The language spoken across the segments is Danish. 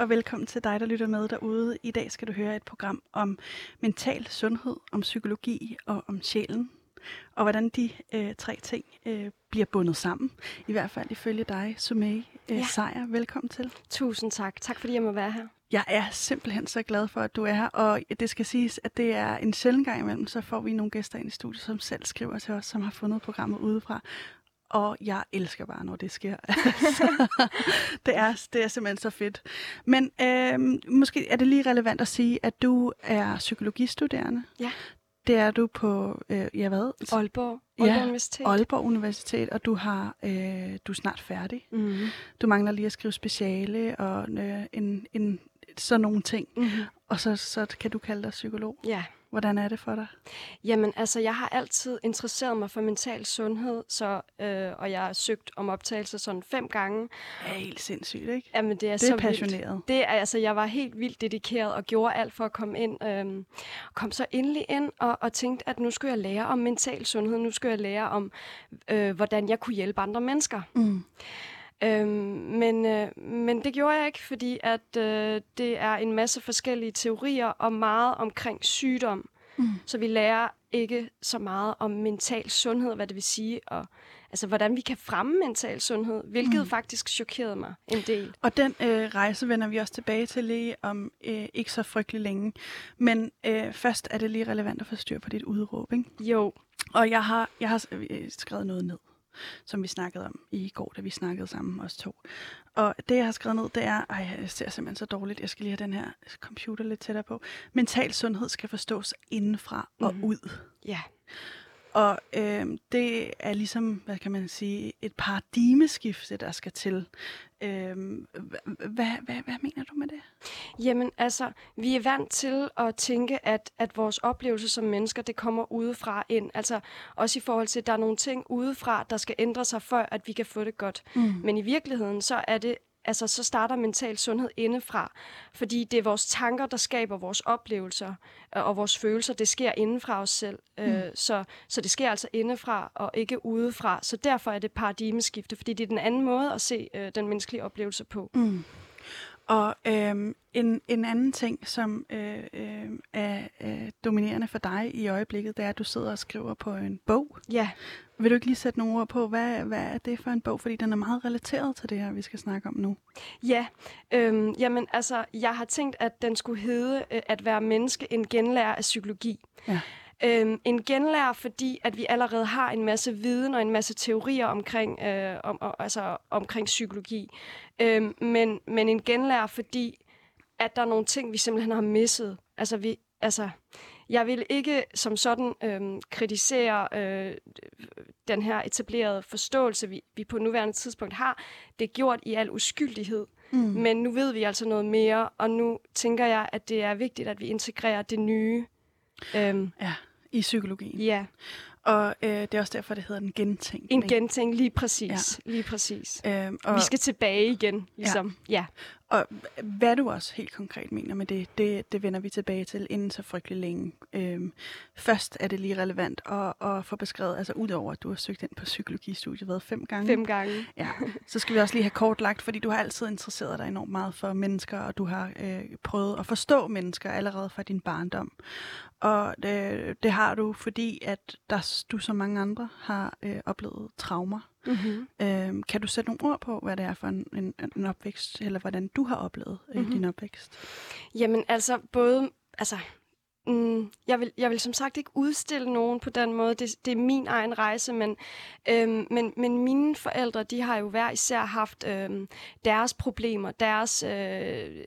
Og velkommen til dig, der lytter med derude. I dag skal du høre et program om mental sundhed, om psykologi og om sjælen. Og hvordan de øh, tre ting øh, bliver bundet sammen. I hvert fald ifølge dig, Sumay øh, ja. Sejer. Velkommen til. Tusind tak. Tak fordi jeg må være her. Jeg er simpelthen så glad for, at du er her, og det skal siges, at det er en sjældent gang imellem, så får vi nogle gæster ind i studiet, som selv skriver til os, som har fundet programmet udefra. Og jeg elsker bare, når det sker. det, er, det er simpelthen så fedt. Men øh, måske er det lige relevant at sige, at du er psykologistuderende. Ja. Det er du på, øh, ja hvad? Aalborg, Aalborg ja, Universitet. Aalborg Universitet, og du har øh, du er snart færdig. Mm-hmm. Du mangler lige at skrive speciale og øh, en, en, sådan nogle ting. Mm-hmm. Og så, så kan du kalde dig psykolog. Ja. Hvordan er det for dig? Jamen, altså, jeg har altid interesseret mig for mental sundhed, så, øh, og jeg har søgt om optagelse sådan fem gange. Det er helt sindssygt, ikke? Jamen, det er, det er så passioneret. Vildt. Det er, altså, jeg var helt vildt dedikeret og gjorde alt for at komme ind. Øh, kom så endelig ind og, og tænkte, at nu skulle jeg lære om mental sundhed. Nu skulle jeg lære om, øh, hvordan jeg kunne hjælpe andre mennesker. Mm. Øhm, men, øh, men det gjorde jeg ikke, fordi at øh, det er en masse forskellige teorier og meget omkring sygdom. Mm. Så vi lærer ikke så meget om mental sundhed, hvad det vil sige, og altså, hvordan vi kan fremme mental sundhed, hvilket mm. faktisk chokerede mig en del. Og den øh, rejse vender vi også tilbage til lige om øh, ikke så frygtelig længe. Men øh, først er det lige relevant at få styr på dit udråb, ikke? Jo. Og jeg har, jeg har skrevet noget ned som vi snakkede om i går, da vi snakkede sammen, os to. Og det, jeg har skrevet ned, det er, ej, jeg ser simpelthen så dårligt, jeg skal lige have den her computer lidt tættere på. Mental sundhed skal forstås indenfra og Mhm. ud. Ja. Og øh, det er ligesom, hvad kan man sige, et paradigmeskifte, der skal til. Øh, hvad, hvad, hvad mener du med det? Jamen altså, vi er vant til at tænke, at, at vores oplevelse som mennesker, det kommer udefra ind. Altså også i forhold til, at der er nogle ting udefra, der skal ændre sig, før at vi kan få det godt. Mm. Men i virkeligheden, så er det altså, så starter mental sundhed indefra. Fordi det er vores tanker, der skaber vores oplevelser øh, og vores følelser. Det sker indenfra os selv. Mm. Øh, så, så det sker altså indefra og ikke udefra. Så derfor er det paradigmeskifte, fordi det er den anden måde at se øh, den menneskelige oplevelse på. Mm. Og øhm, en, en anden ting, som øh, øh, er øh, dominerende for dig i øjeblikket, det er, at du sidder og skriver på en bog. Ja. Vil du ikke lige sætte nogle ord på, hvad, hvad er det for en bog? Fordi den er meget relateret til det her, vi skal snakke om nu. Ja, øhm, jamen altså, jeg har tænkt, at den skulle hedde øh, at være menneske en genlærer af psykologi. Ja. Øhm, en genlærer, fordi at vi allerede har en masse viden og en masse teorier omkring, øh, om, og, altså, omkring psykologi. Øhm, men, men en genlærer, fordi at der er nogle ting, vi simpelthen har misset. Altså, vi, altså, jeg vil ikke som sådan øhm, kritisere øh, den her etablerede forståelse, vi, vi på nuværende tidspunkt har. Det er gjort i al uskyldighed. Mm. Men nu ved vi altså noget mere, og nu tænker jeg, at det er vigtigt, at vi integrerer det nye. Øhm, Ja, i psykologien. ja, Og øh, det er også derfor, det hedder en gentænkning. en gentænkning, lige præcis. Ja. Lige præcis. Øhm, og, vi skal tilbage igen, ligesom. Ja. ja. Og hvad du også helt konkret mener med det, det, det vender vi tilbage til inden så frygtelig længe. Øhm, først er det lige relevant at, at få beskrevet, altså udover at du har søgt ind på psykologistudiet, hvad, fem gange? Fem gange. Ja, så skal vi også lige have kortlagt, fordi du har altid interesseret dig enormt meget for mennesker, og du har øh, prøvet at forstå mennesker allerede fra din barndom. Og det, det har du, fordi at der, du som mange andre har øh, oplevet traumer. Mm-hmm. Øh, kan du sætte nogle ord på, hvad det er for en, en, en opvækst, eller hvordan du har oplevet øh, Mhm. mm-hmm. din opvækst? Jamen altså, både... Altså, mm, jeg, vil, jeg vil som sagt ikke udstille nogen på den måde. Det, det er min egen rejse, men, øhm, men, men mine forældre, de har jo hver især haft øhm, deres problemer, deres... Øh,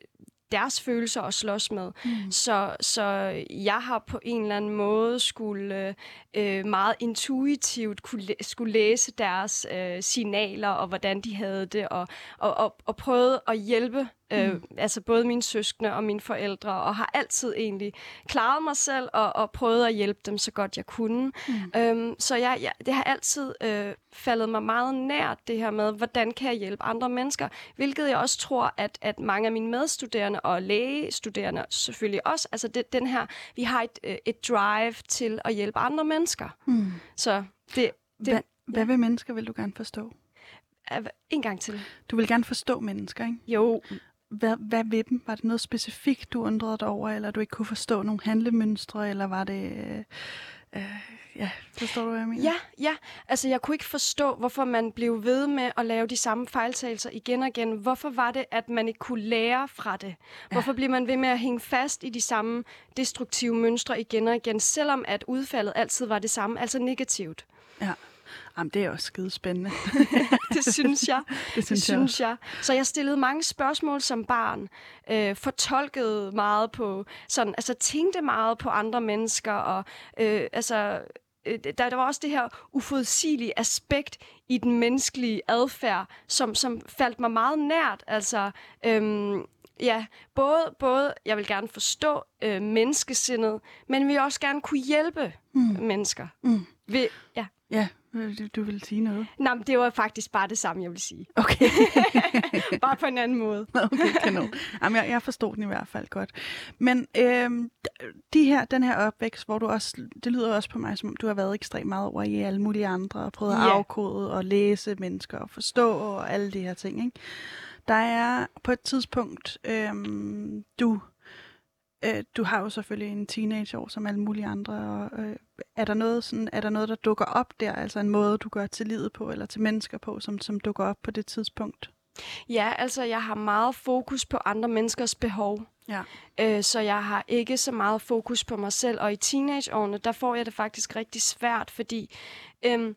deres følelser at slås med. Mm. Så, så jeg har på en eller anden måde skulle øh, meget intuitivt kunne læ- skulle læse deres øh, signaler og hvordan de havde det, og, og, og, og prøve at hjælpe Øh, mm. Altså både mine søskende og mine forældre, og har altid egentlig klaret mig selv og, og prøvet at hjælpe dem så godt jeg kunne. Mm. Øhm, så jeg, jeg, det har altid øh, faldet mig meget nært det her med, hvordan kan jeg hjælpe andre mennesker, hvilket jeg også tror, at, at mange af mine medstuderende og lægestuderende selvfølgelig også, altså det, den her, vi har et, øh, et drive til at hjælpe andre mennesker. Mm. Så det... det hvad, ja. hvad ved mennesker vil du gerne forstå? En gang til. Du vil gerne forstå mennesker, ikke? Jo. Hvad, hvad ved dem? Var det noget specifikt, du undrede dig over, eller du ikke kunne forstå nogle handlemønstre, eller var det... Øh, øh, ja, forstår du, hvad jeg mener? Ja, ja. Altså, jeg kunne ikke forstå, hvorfor man blev ved med at lave de samme fejltagelser igen og igen. Hvorfor var det, at man ikke kunne lære fra det? Hvorfor ja. bliver man ved med at hænge fast i de samme destruktive mønstre igen og igen, selvom at udfaldet altid var det samme, altså negativt? Ja. Jamen, det er også skide spændende. det synes jeg. Det synes, det synes jeg. jeg. Så jeg stillede mange spørgsmål som barn, øh, fortolkede meget på, sådan, altså tænkte meget på andre mennesker, og øh, altså, øh, der, der var også det her uforudsigelige aspekt i den menneskelige adfærd, som, som faldt mig meget nært. Altså, øhm, ja, både, både, jeg vil gerne forstå øh, menneskesindet, men vi vil også gerne kunne hjælpe mm. mennesker. Mm. Ved, ja. Ja, du, du vil sige noget? Nej, men det var faktisk bare det samme, jeg vil sige. Okay. bare på en anden måde. okay, kanon. Jamen, jeg, jeg forstod den i hvert fald godt. Men øhm, de her, den her opvækst, hvor du også, det lyder også på mig, som om du har været ekstremt meget over i alle mulige andre, og prøvet yeah. at afkode og læse mennesker og forstå og alle de her ting, ikke? Der er på et tidspunkt, øhm, du øh, du har jo selvfølgelig en teenageår som alle mulige andre. Og, øh, er, der noget sådan, er der noget, der dukker op der? Altså en måde, du gør til livet på, eller til mennesker på, som, som dukker op på det tidspunkt? Ja, altså jeg har meget fokus på andre menneskers behov. Ja. Øh, så jeg har ikke så meget fokus på mig selv. Og i teenageårene, der får jeg det faktisk rigtig svært, fordi... Øh,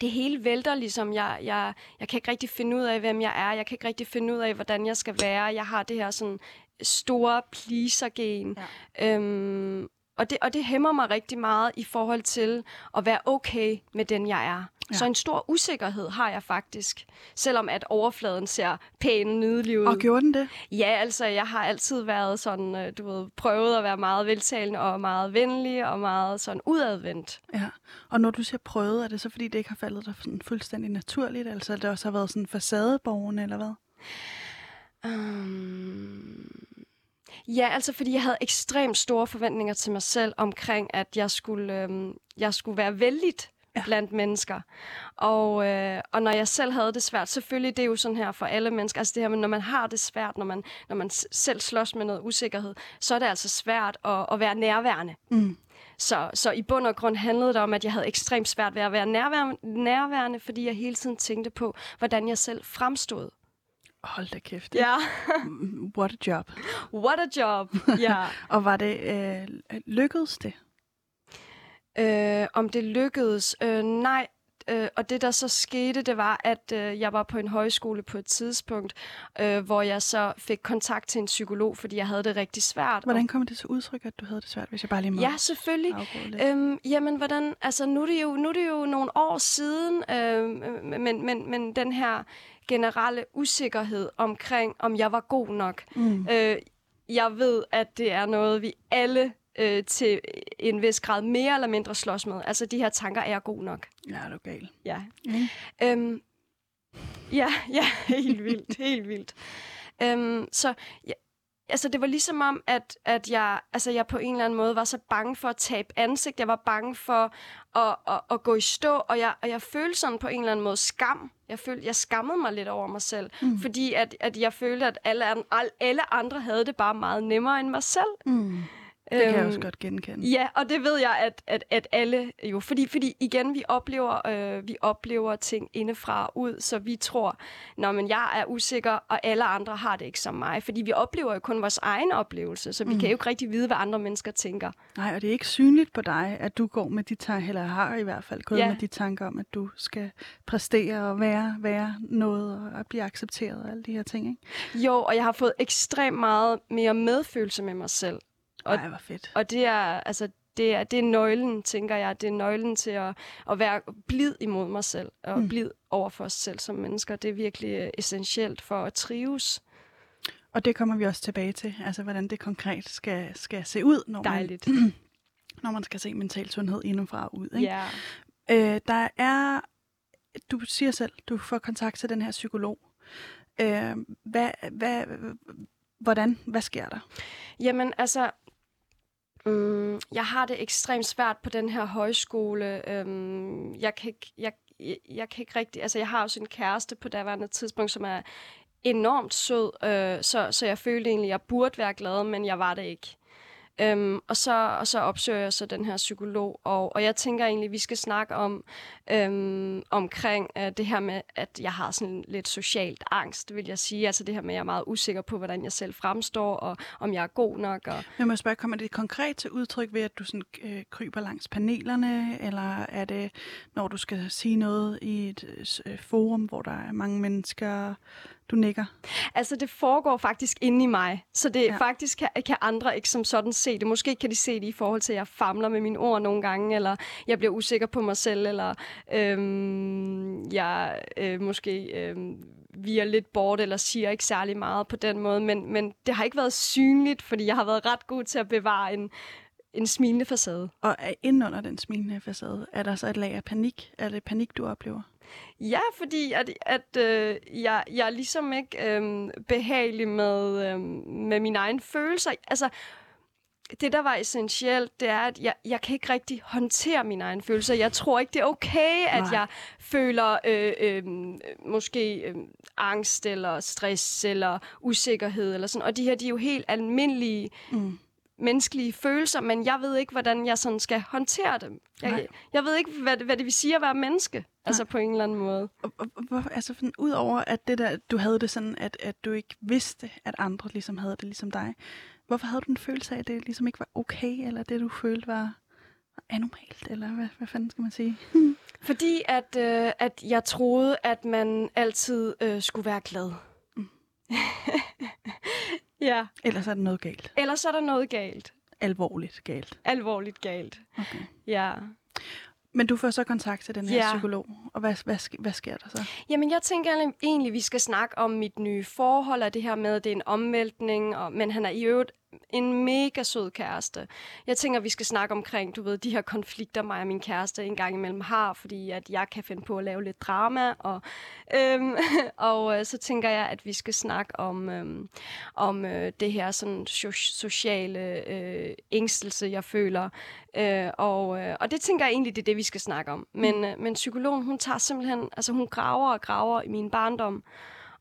det hele vælter ligesom. Jeg, jeg, jeg kan ikke rigtig finde ud af, hvem jeg er. Jeg kan ikke rigtig finde ud af, hvordan jeg skal være. Jeg har det her sådan store pleaser-gen. Ja. Øhm, og, det, og det hæmmer mig rigtig meget i forhold til at være okay med den, jeg er. Ja. Så en stor usikkerhed har jeg faktisk, selvom at overfladen ser pæn og nydelig ud. Og gjorde den det? Ja, altså jeg har altid været sådan, øh, du ved, prøvet at være meget veltalende og meget venlig og meget sådan udadvendt. Ja, og når du siger prøvet, er det så fordi, det ikke har faldet dig sådan fuldstændig naturligt? Altså det også har været sådan facadeborgerne, eller hvad? Um, ja, altså fordi jeg havde ekstremt store forventninger til mig selv omkring, at jeg skulle, øhm, jeg skulle være vældigt ja. blandt mennesker. Og, øh, og når jeg selv havde det svært, selvfølgelig det er jo sådan her for alle mennesker, altså det her, men når man har det svært, når man, når man selv slås med noget usikkerhed, så er det altså svært at, at være nærværende. Mm. Så, så i bund og grund handlede det om, at jeg havde ekstremt svært ved at være nærværende, nærværende, fordi jeg hele tiden tænkte på, hvordan jeg selv fremstod. Hold da kæft. Ja. What a job. What a job, ja. og var det, øh, lykkedes det? Øh, om det lykkedes? Øh, nej, øh, og det der så skete, det var, at øh, jeg var på en højskole på et tidspunkt, øh, hvor jeg så fik kontakt til en psykolog, fordi jeg havde det rigtig svært. Hvordan kom det til udtryk, at du havde det svært, hvis jeg bare lige må Ja, selvfølgelig. Øhm, jamen, hvordan, altså nu er, det jo, nu er det jo nogle år siden, øh, men, men, men den her generelle usikkerhed omkring, om jeg var god nok. Mm. Øh, jeg ved, at det er noget, vi alle øh, til en vis grad mere eller mindre slås med. Altså, de her tanker, er jeg god nok? Ja, er du gal. Ja. Mm. Øhm, ja, ja, helt vildt, helt vildt. Øhm, så ja, altså det var ligesom om, at, at jeg, altså jeg på en eller anden måde var så bange for at tabe ansigt. Jeg var bange for at, at, at gå i stå, og jeg, og jeg følte sådan på en eller anden måde skam. Jeg følte, jeg skammede mig lidt over mig selv, mm. fordi at, at jeg følte, at alle, alle andre havde det bare meget nemmere end mig selv. Mm. Det kan jeg også godt genkende. Ja, og det ved jeg, at, at, at alle jo, fordi, fordi igen, vi oplever, øh, vi oplever ting indefra ud, så vi tror, når men jeg er usikker, og alle andre har det ikke som mig. Fordi vi oplever jo kun vores egen oplevelse, så vi mm. kan jo ikke rigtig vide, hvad andre mennesker tænker. Nej, og det er ikke synligt på dig, at du går med de tanker, eller har i hvert fald gået ja. med de tanker om, at du skal præstere og være, være noget og blive accepteret og alle de her ting, ikke? Jo, og jeg har fået ekstremt meget mere medfølelse med mig selv. Og, Ej, hvor fedt. Og det er, altså, det er, det er nøglen, tænker jeg. Det er nøglen til at, at være blid imod mig selv, og mm. blid over for os selv som mennesker. Det er virkelig øh, essentielt for at trives. Og det kommer vi også tilbage til, altså hvordan det konkret skal, skal se ud, når Dejligt. man, når man skal se mental sundhed indenfra og ud. Ikke? Ja. Øh, der er, du siger selv, du får kontakt til den her psykolog. Øh, hvad, hvad, hvordan, hvad sker der? Jamen altså, Mm, jeg har det ekstremt svært på den her højskole. Øhm, jeg, kan ikke, jeg, jeg, jeg kan ikke rigtig... Altså, jeg har også en kæreste på daværende tidspunkt, som er enormt sød, øh, så, så jeg følte egentlig, at jeg burde være glad, men jeg var det ikke. Øhm, og, så, og så opsøger jeg så den her psykolog, og, og jeg tænker egentlig, at vi skal snakke om øhm, omkring øh, det her med, at jeg har sådan lidt socialt angst, vil jeg sige. Altså det her med, at jeg er meget usikker på, hvordan jeg selv fremstår, og om jeg er god nok. Og... Jeg må spørge, kommer det konkret til udtryk ved, at du sådan, øh, kryber langs panelerne, eller er det, når du skal sige noget i et øh, øh forum, hvor der er mange mennesker, du nikker? Altså, det foregår faktisk inde i mig. Så det ja. faktisk kan, kan andre ikke som sådan se det. Måske kan de se det i forhold til, at jeg famler med mine ord nogle gange, eller jeg bliver usikker på mig selv, eller øhm, jeg øh, måske øhm, er lidt bort, eller siger ikke særlig meget på den måde. Men, men det har ikke været synligt, fordi jeg har været ret god til at bevare en en smilende facade. Og inden under den smilende facade, er der så et lag af panik? Er det panik, du oplever? Ja, fordi at, at øh, jeg, jeg er ligesom ikke øh, behagelig med, øh, med mine egne følelser. Altså, det, der var essentielt, det er, at jeg, jeg kan ikke rigtig håndtere mine egne følelser. Jeg tror ikke, det er okay, at Nej. jeg føler øh, øh, måske øh, angst, eller stress, eller usikkerhed, eller sådan. Og de her, de er jo helt almindelige mm menneskelige følelser, men jeg ved ikke, hvordan jeg sådan skal håndtere dem. Jeg, jeg ved ikke, hvad det, hvad det vil sige at være menneske, Nej. altså på en eller anden måde. Og, og, og, altså udover at det der, du havde det sådan, at, at du ikke vidste, at andre ligesom havde det ligesom dig, hvorfor havde du en følelse af, at det ligesom ikke var okay, eller det du følte var anormalt, eller hvad, hvad fanden skal man sige? Fordi at, øh, at jeg troede, at man altid øh, skulle være glad. Mm. Ja. Ellers er der noget galt. Ellers er der noget galt. Alvorligt galt. Alvorligt galt. Okay. Ja. Men du får så kontakt til den her ja. psykolog, og hvad, hvad, hvad sker der så? Jamen, jeg tænker egentlig, vi skal snakke om mit nye forhold, og det her med, at det er en omvæltning, og, men han er i øvrigt en mega sød kæreste. Jeg tænker, vi skal snakke omkring, du ved, de her konflikter, mig og min kæreste en gang imellem har, fordi at jeg kan finde på at lave lidt drama, og, øhm, og øh, så tænker jeg, at vi skal snakke om, øhm, om øh, det her sådan so- sociale øh, ængstelse, jeg føler. Øh, og, øh, og det tænker jeg egentlig, det er det, vi skal snakke om. Men, mm. øh, men psykologen, hun tager simpelthen, altså hun graver og graver i min barndom,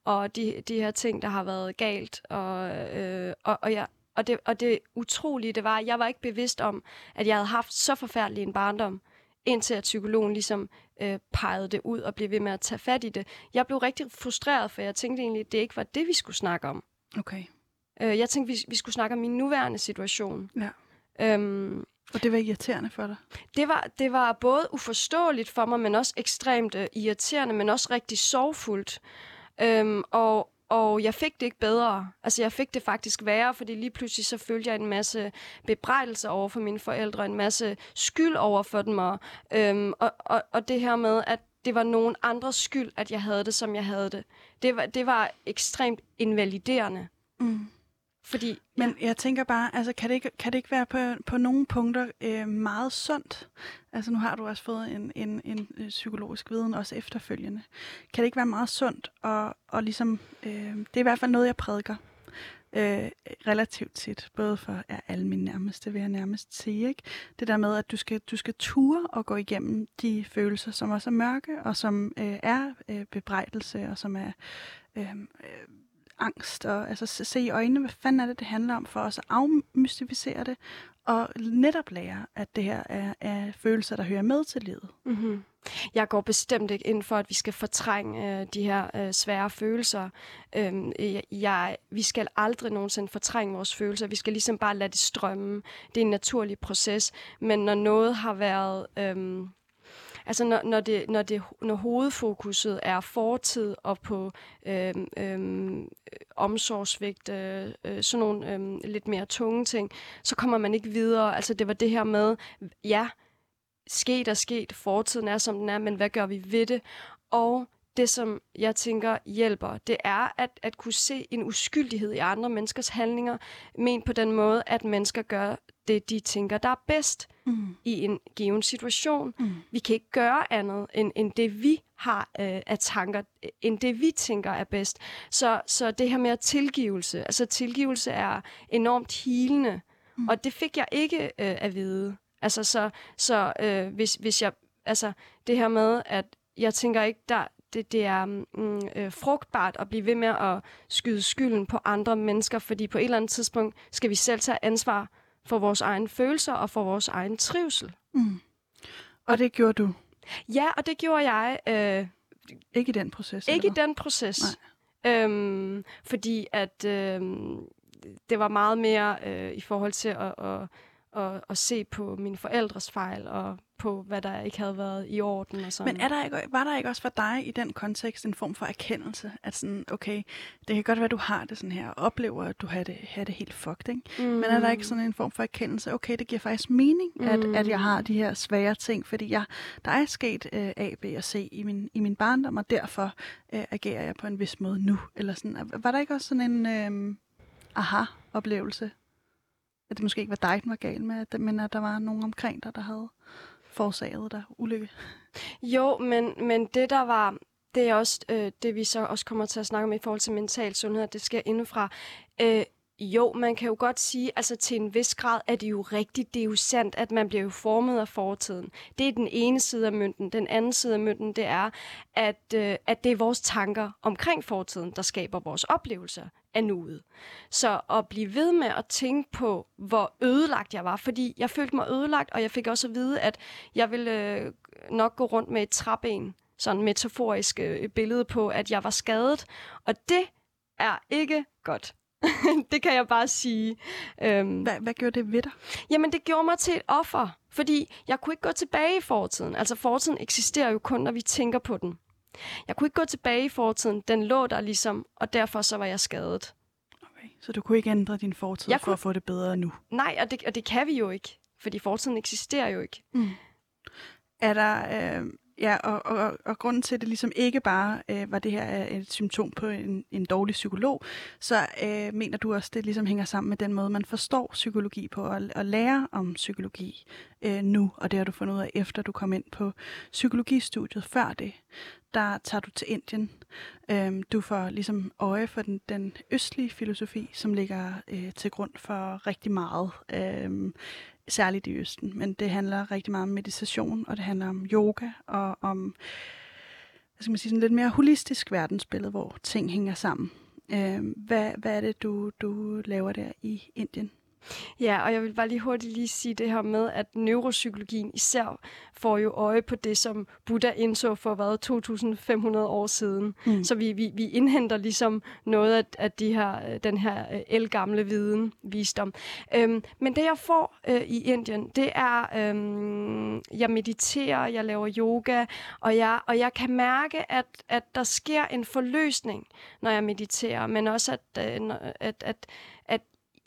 og de, de her ting, der har været galt, og, øh, og, og jeg og det, og det utrolige, det var, at jeg var ikke bevidst om, at jeg havde haft så forfærdelig en barndom, indtil at psykologen ligesom øh, pegede det ud og blev ved med at tage fat i det. Jeg blev rigtig frustreret, for jeg tænkte egentlig, at det ikke var det, vi skulle snakke om. Okay. Øh, jeg tænkte, vi, vi skulle snakke om min nuværende situation. Ja. Øhm, og det var irriterende for dig? Det var, det var både uforståeligt for mig, men også ekstremt øh, irriterende, men også rigtig sorgfuldt. Øhm, og, og jeg fik det ikke bedre. Altså, jeg fik det faktisk værre, fordi lige pludselig så følte jeg en masse bebrejdelse over for mine forældre, en masse skyld over for dem, og, øhm, og, og, og det her med, at det var nogen andres skyld, at jeg havde det, som jeg havde det. Det var, det var ekstremt invaliderende. Mm. Fordi, Men ja. jeg tænker bare, altså, kan, det ikke, kan det ikke være på, på nogle punkter øh, meget sundt? Altså nu har du også fået en, en, en, en psykologisk viden også efterfølgende. Kan det ikke være meget sundt? Og, og ligesom, øh, det er i hvert fald noget, jeg prædiker øh, relativt tit, både for ja, alle mine nærmeste, vil jeg nærmest sige. Ikke? Det der med, at du skal, du skal ture og gå igennem de følelser, som også er mørke, og som øh, er øh, bebrejdelse, og som er øh, øh, angst, og altså se- i øjnene, hvad fanden er det, det handler om, for os at afmystificere det, og netop lære, at det her er, er følelser, der hører med til livet. Mm-hmm. Jeg går bestemt ikke ind for, at vi skal fortrænge øh, de her øh, svære følelser. Øhm, jeg, vi skal aldrig nogensinde fortrænge vores følelser. Vi skal ligesom bare lade det strømme. Det er en naturlig proces. Men når noget har været... Øh, altså når, når, det, når, det, når hovedfokuset er fortid og på øhm, øhm, omsorgsvigt, øh, øh, sådan nogle øhm, lidt mere tunge ting, så kommer man ikke videre. Altså det var det her med, ja, sket er sket, fortiden er som den er, men hvad gør vi ved det? Og det, som jeg tænker hjælper, det er at, at kunne se en uskyldighed i andre menneskers handlinger, men på den måde, at mennesker gør det, de tænker, der er bedst Mm. i en given situation. Mm. Vi kan ikke gøre andet, end, end det vi har øh, af tanker, end det vi tænker er bedst. Så, så det her med at tilgivelse, altså tilgivelse er enormt hilende, mm. og det fik jeg ikke øh, at vide. Altså så, så øh, hvis, hvis jeg, altså det her med, at jeg tænker ikke, der, det, det er mm, øh, frugtbart at blive ved med at skyde skylden på andre mennesker, fordi på et eller andet tidspunkt skal vi selv tage ansvar for vores egne følelser og for vores egen trivsel. Mm. Og det gjorde du Ja, og det gjorde jeg øh, ikke i den proces? ikke i den proces. Øhm, fordi at øh, det var meget mere øh, i forhold til at, at, at, at se på mine forældres fejl og på, hvad der ikke havde været i orden og sådan. Men er der ikke, var der ikke også for dig i den kontekst en form for erkendelse? At sådan, okay, det kan godt være, at du har det sådan her, og oplever, at du har det, har det helt fucked, ikke? mm. Men er der ikke sådan en form for erkendelse, okay, det giver faktisk mening, at, Mm. at jeg har de her svære ting, fordi jeg, der er sket øh, A, B og C i min, i min barndom, og derfor øh, agerer jeg på en vis måde nu. Eller sådan. Var der ikke også sådan en øh, aha-oplevelse? At det måske ikke var dig, den var gal med, at- men at der var nogen omkring dig, der havde forårsaget dig ulykke? Jo, men, men det der var, det er også øh, det, vi så også kommer til at snakke om i forhold til mental sundhed, at det sker indefra. Øh, jo, man kan jo godt sige, altså til en vis grad er det jo rigtigt, det er jo sandt, at man bliver jo formet af fortiden. Det er den ene side af mønten. Den anden side af mønten, det er, at, øh, at det er vores tanker omkring fortiden, der skaber vores oplevelser af nuet. Så at blive ved med at tænke på, hvor ødelagt jeg var, fordi jeg følte mig ødelagt, og jeg fik også at vide, at jeg ville øh, nok gå rundt med et træben, sådan metaforisk øh, billede på, at jeg var skadet, og det er ikke godt. det kan jeg bare sige. Øhm, Hvad, hvad gjorde det ved dig? Jamen, det gjorde mig til et offer, fordi jeg kunne ikke gå tilbage i fortiden. Altså, fortiden eksisterer jo kun, når vi tænker på den. Jeg kunne ikke gå tilbage i fortiden. Den lå der ligesom, og derfor så var jeg skadet. Okay. Så du kunne ikke ændre din fortid Jeg for kunne- at få det bedre nu? Nej, og det, og det kan vi jo ikke, fordi fortiden eksisterer jo ikke. Er der, øh, ja, og, og, og grunden til, at det ligesom ikke bare øh, var det her er et symptom på en, en dårlig psykolog, så øh, mener du også, det ligesom hænger sammen med den måde, man forstår psykologi på, og, og lærer om psykologi øh, nu, og det har du fundet ud af, efter du kom ind på psykologistudiet. Før det, der tager du til Indien. Øh, du får ligesom øje for den, den østlige filosofi, som ligger øh, til grund for rigtig meget. Øh, særligt i Østen, men det handler rigtig meget om meditation, og det handler om yoga, og om hvad skal man sige, sådan lidt mere holistisk verdensbillede, hvor ting hænger sammen. Øh, hvad, hvad er det, du, du laver der i Indien? Ja, og jeg vil bare lige hurtigt lige sige det her med, at neuropsykologien især får jo øje på det, som Buddha indså for hvad, 2.500 år siden. Mm. Så vi, vi, vi indhenter ligesom noget af, af de her, øh, den her øh, elgamle viden, visdom. Øhm, men det jeg får øh, i Indien, det er, øhm, jeg mediterer, jeg laver yoga, og jeg, og jeg kan mærke, at, at der sker en forløsning, når jeg mediterer, men også at, øh, at, at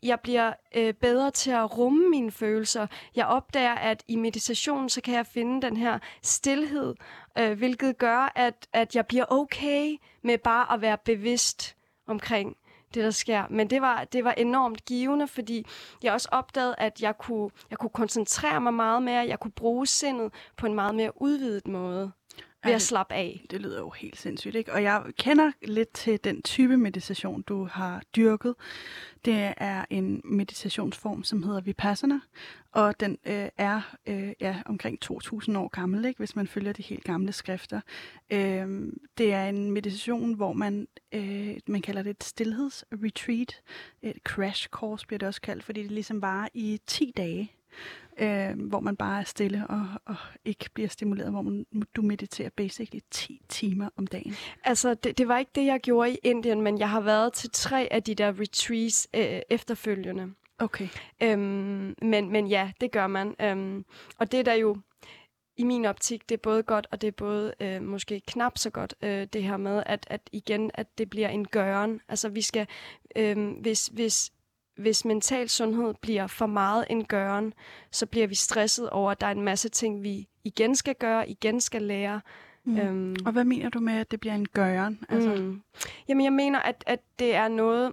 jeg bliver øh, bedre til at rumme mine følelser. Jeg opdager, at i meditation, så kan jeg finde den her stillhed, øh, hvilket gør, at, at jeg bliver okay med bare at være bevidst omkring det, der sker. Men det var, det var enormt givende, fordi jeg også opdagede, at jeg kunne, jeg kunne koncentrere mig meget mere, jeg kunne bruge sindet på en meget mere udvidet måde ved at slappe af. Det lyder jo helt sindssygt, ikke? Og jeg kender lidt til den type meditation, du har dyrket. Det er en meditationsform, som hedder Vipassana, og den øh, er øh, ja, omkring 2.000 år gammel, ikke? hvis man følger de helt gamle skrifter. Øh, det er en meditation, hvor man, øh, man kalder det et stillhedsretreat. Et crash course bliver det også kaldt, fordi det ligesom varer i 10 dage øh, hvor man bare er stille og, og ikke bliver stimuleret, hvor man, du mediterer basically 10 timer om dagen. Altså, det, det var ikke det, jeg gjorde i Indien, men jeg har været til tre af de der retreats øh, efterfølgende. Okay. Øhm, men, men ja, det gør man. Øhm, og det er der jo i min optik, det er både godt, og det er både øh, måske knap så godt, øh, det her med, at, at igen, at det bliver en gøren. Altså, vi skal, øh, hvis, hvis, hvis mental sundhed bliver for meget en gøren, så bliver vi stresset over, at der er en masse ting, vi igen skal gøre, igen skal lære. Mm. Øhm, Og hvad mener du med, at det bliver en gøren? Altså, Mm. Jamen, jeg mener, at, at det er noget...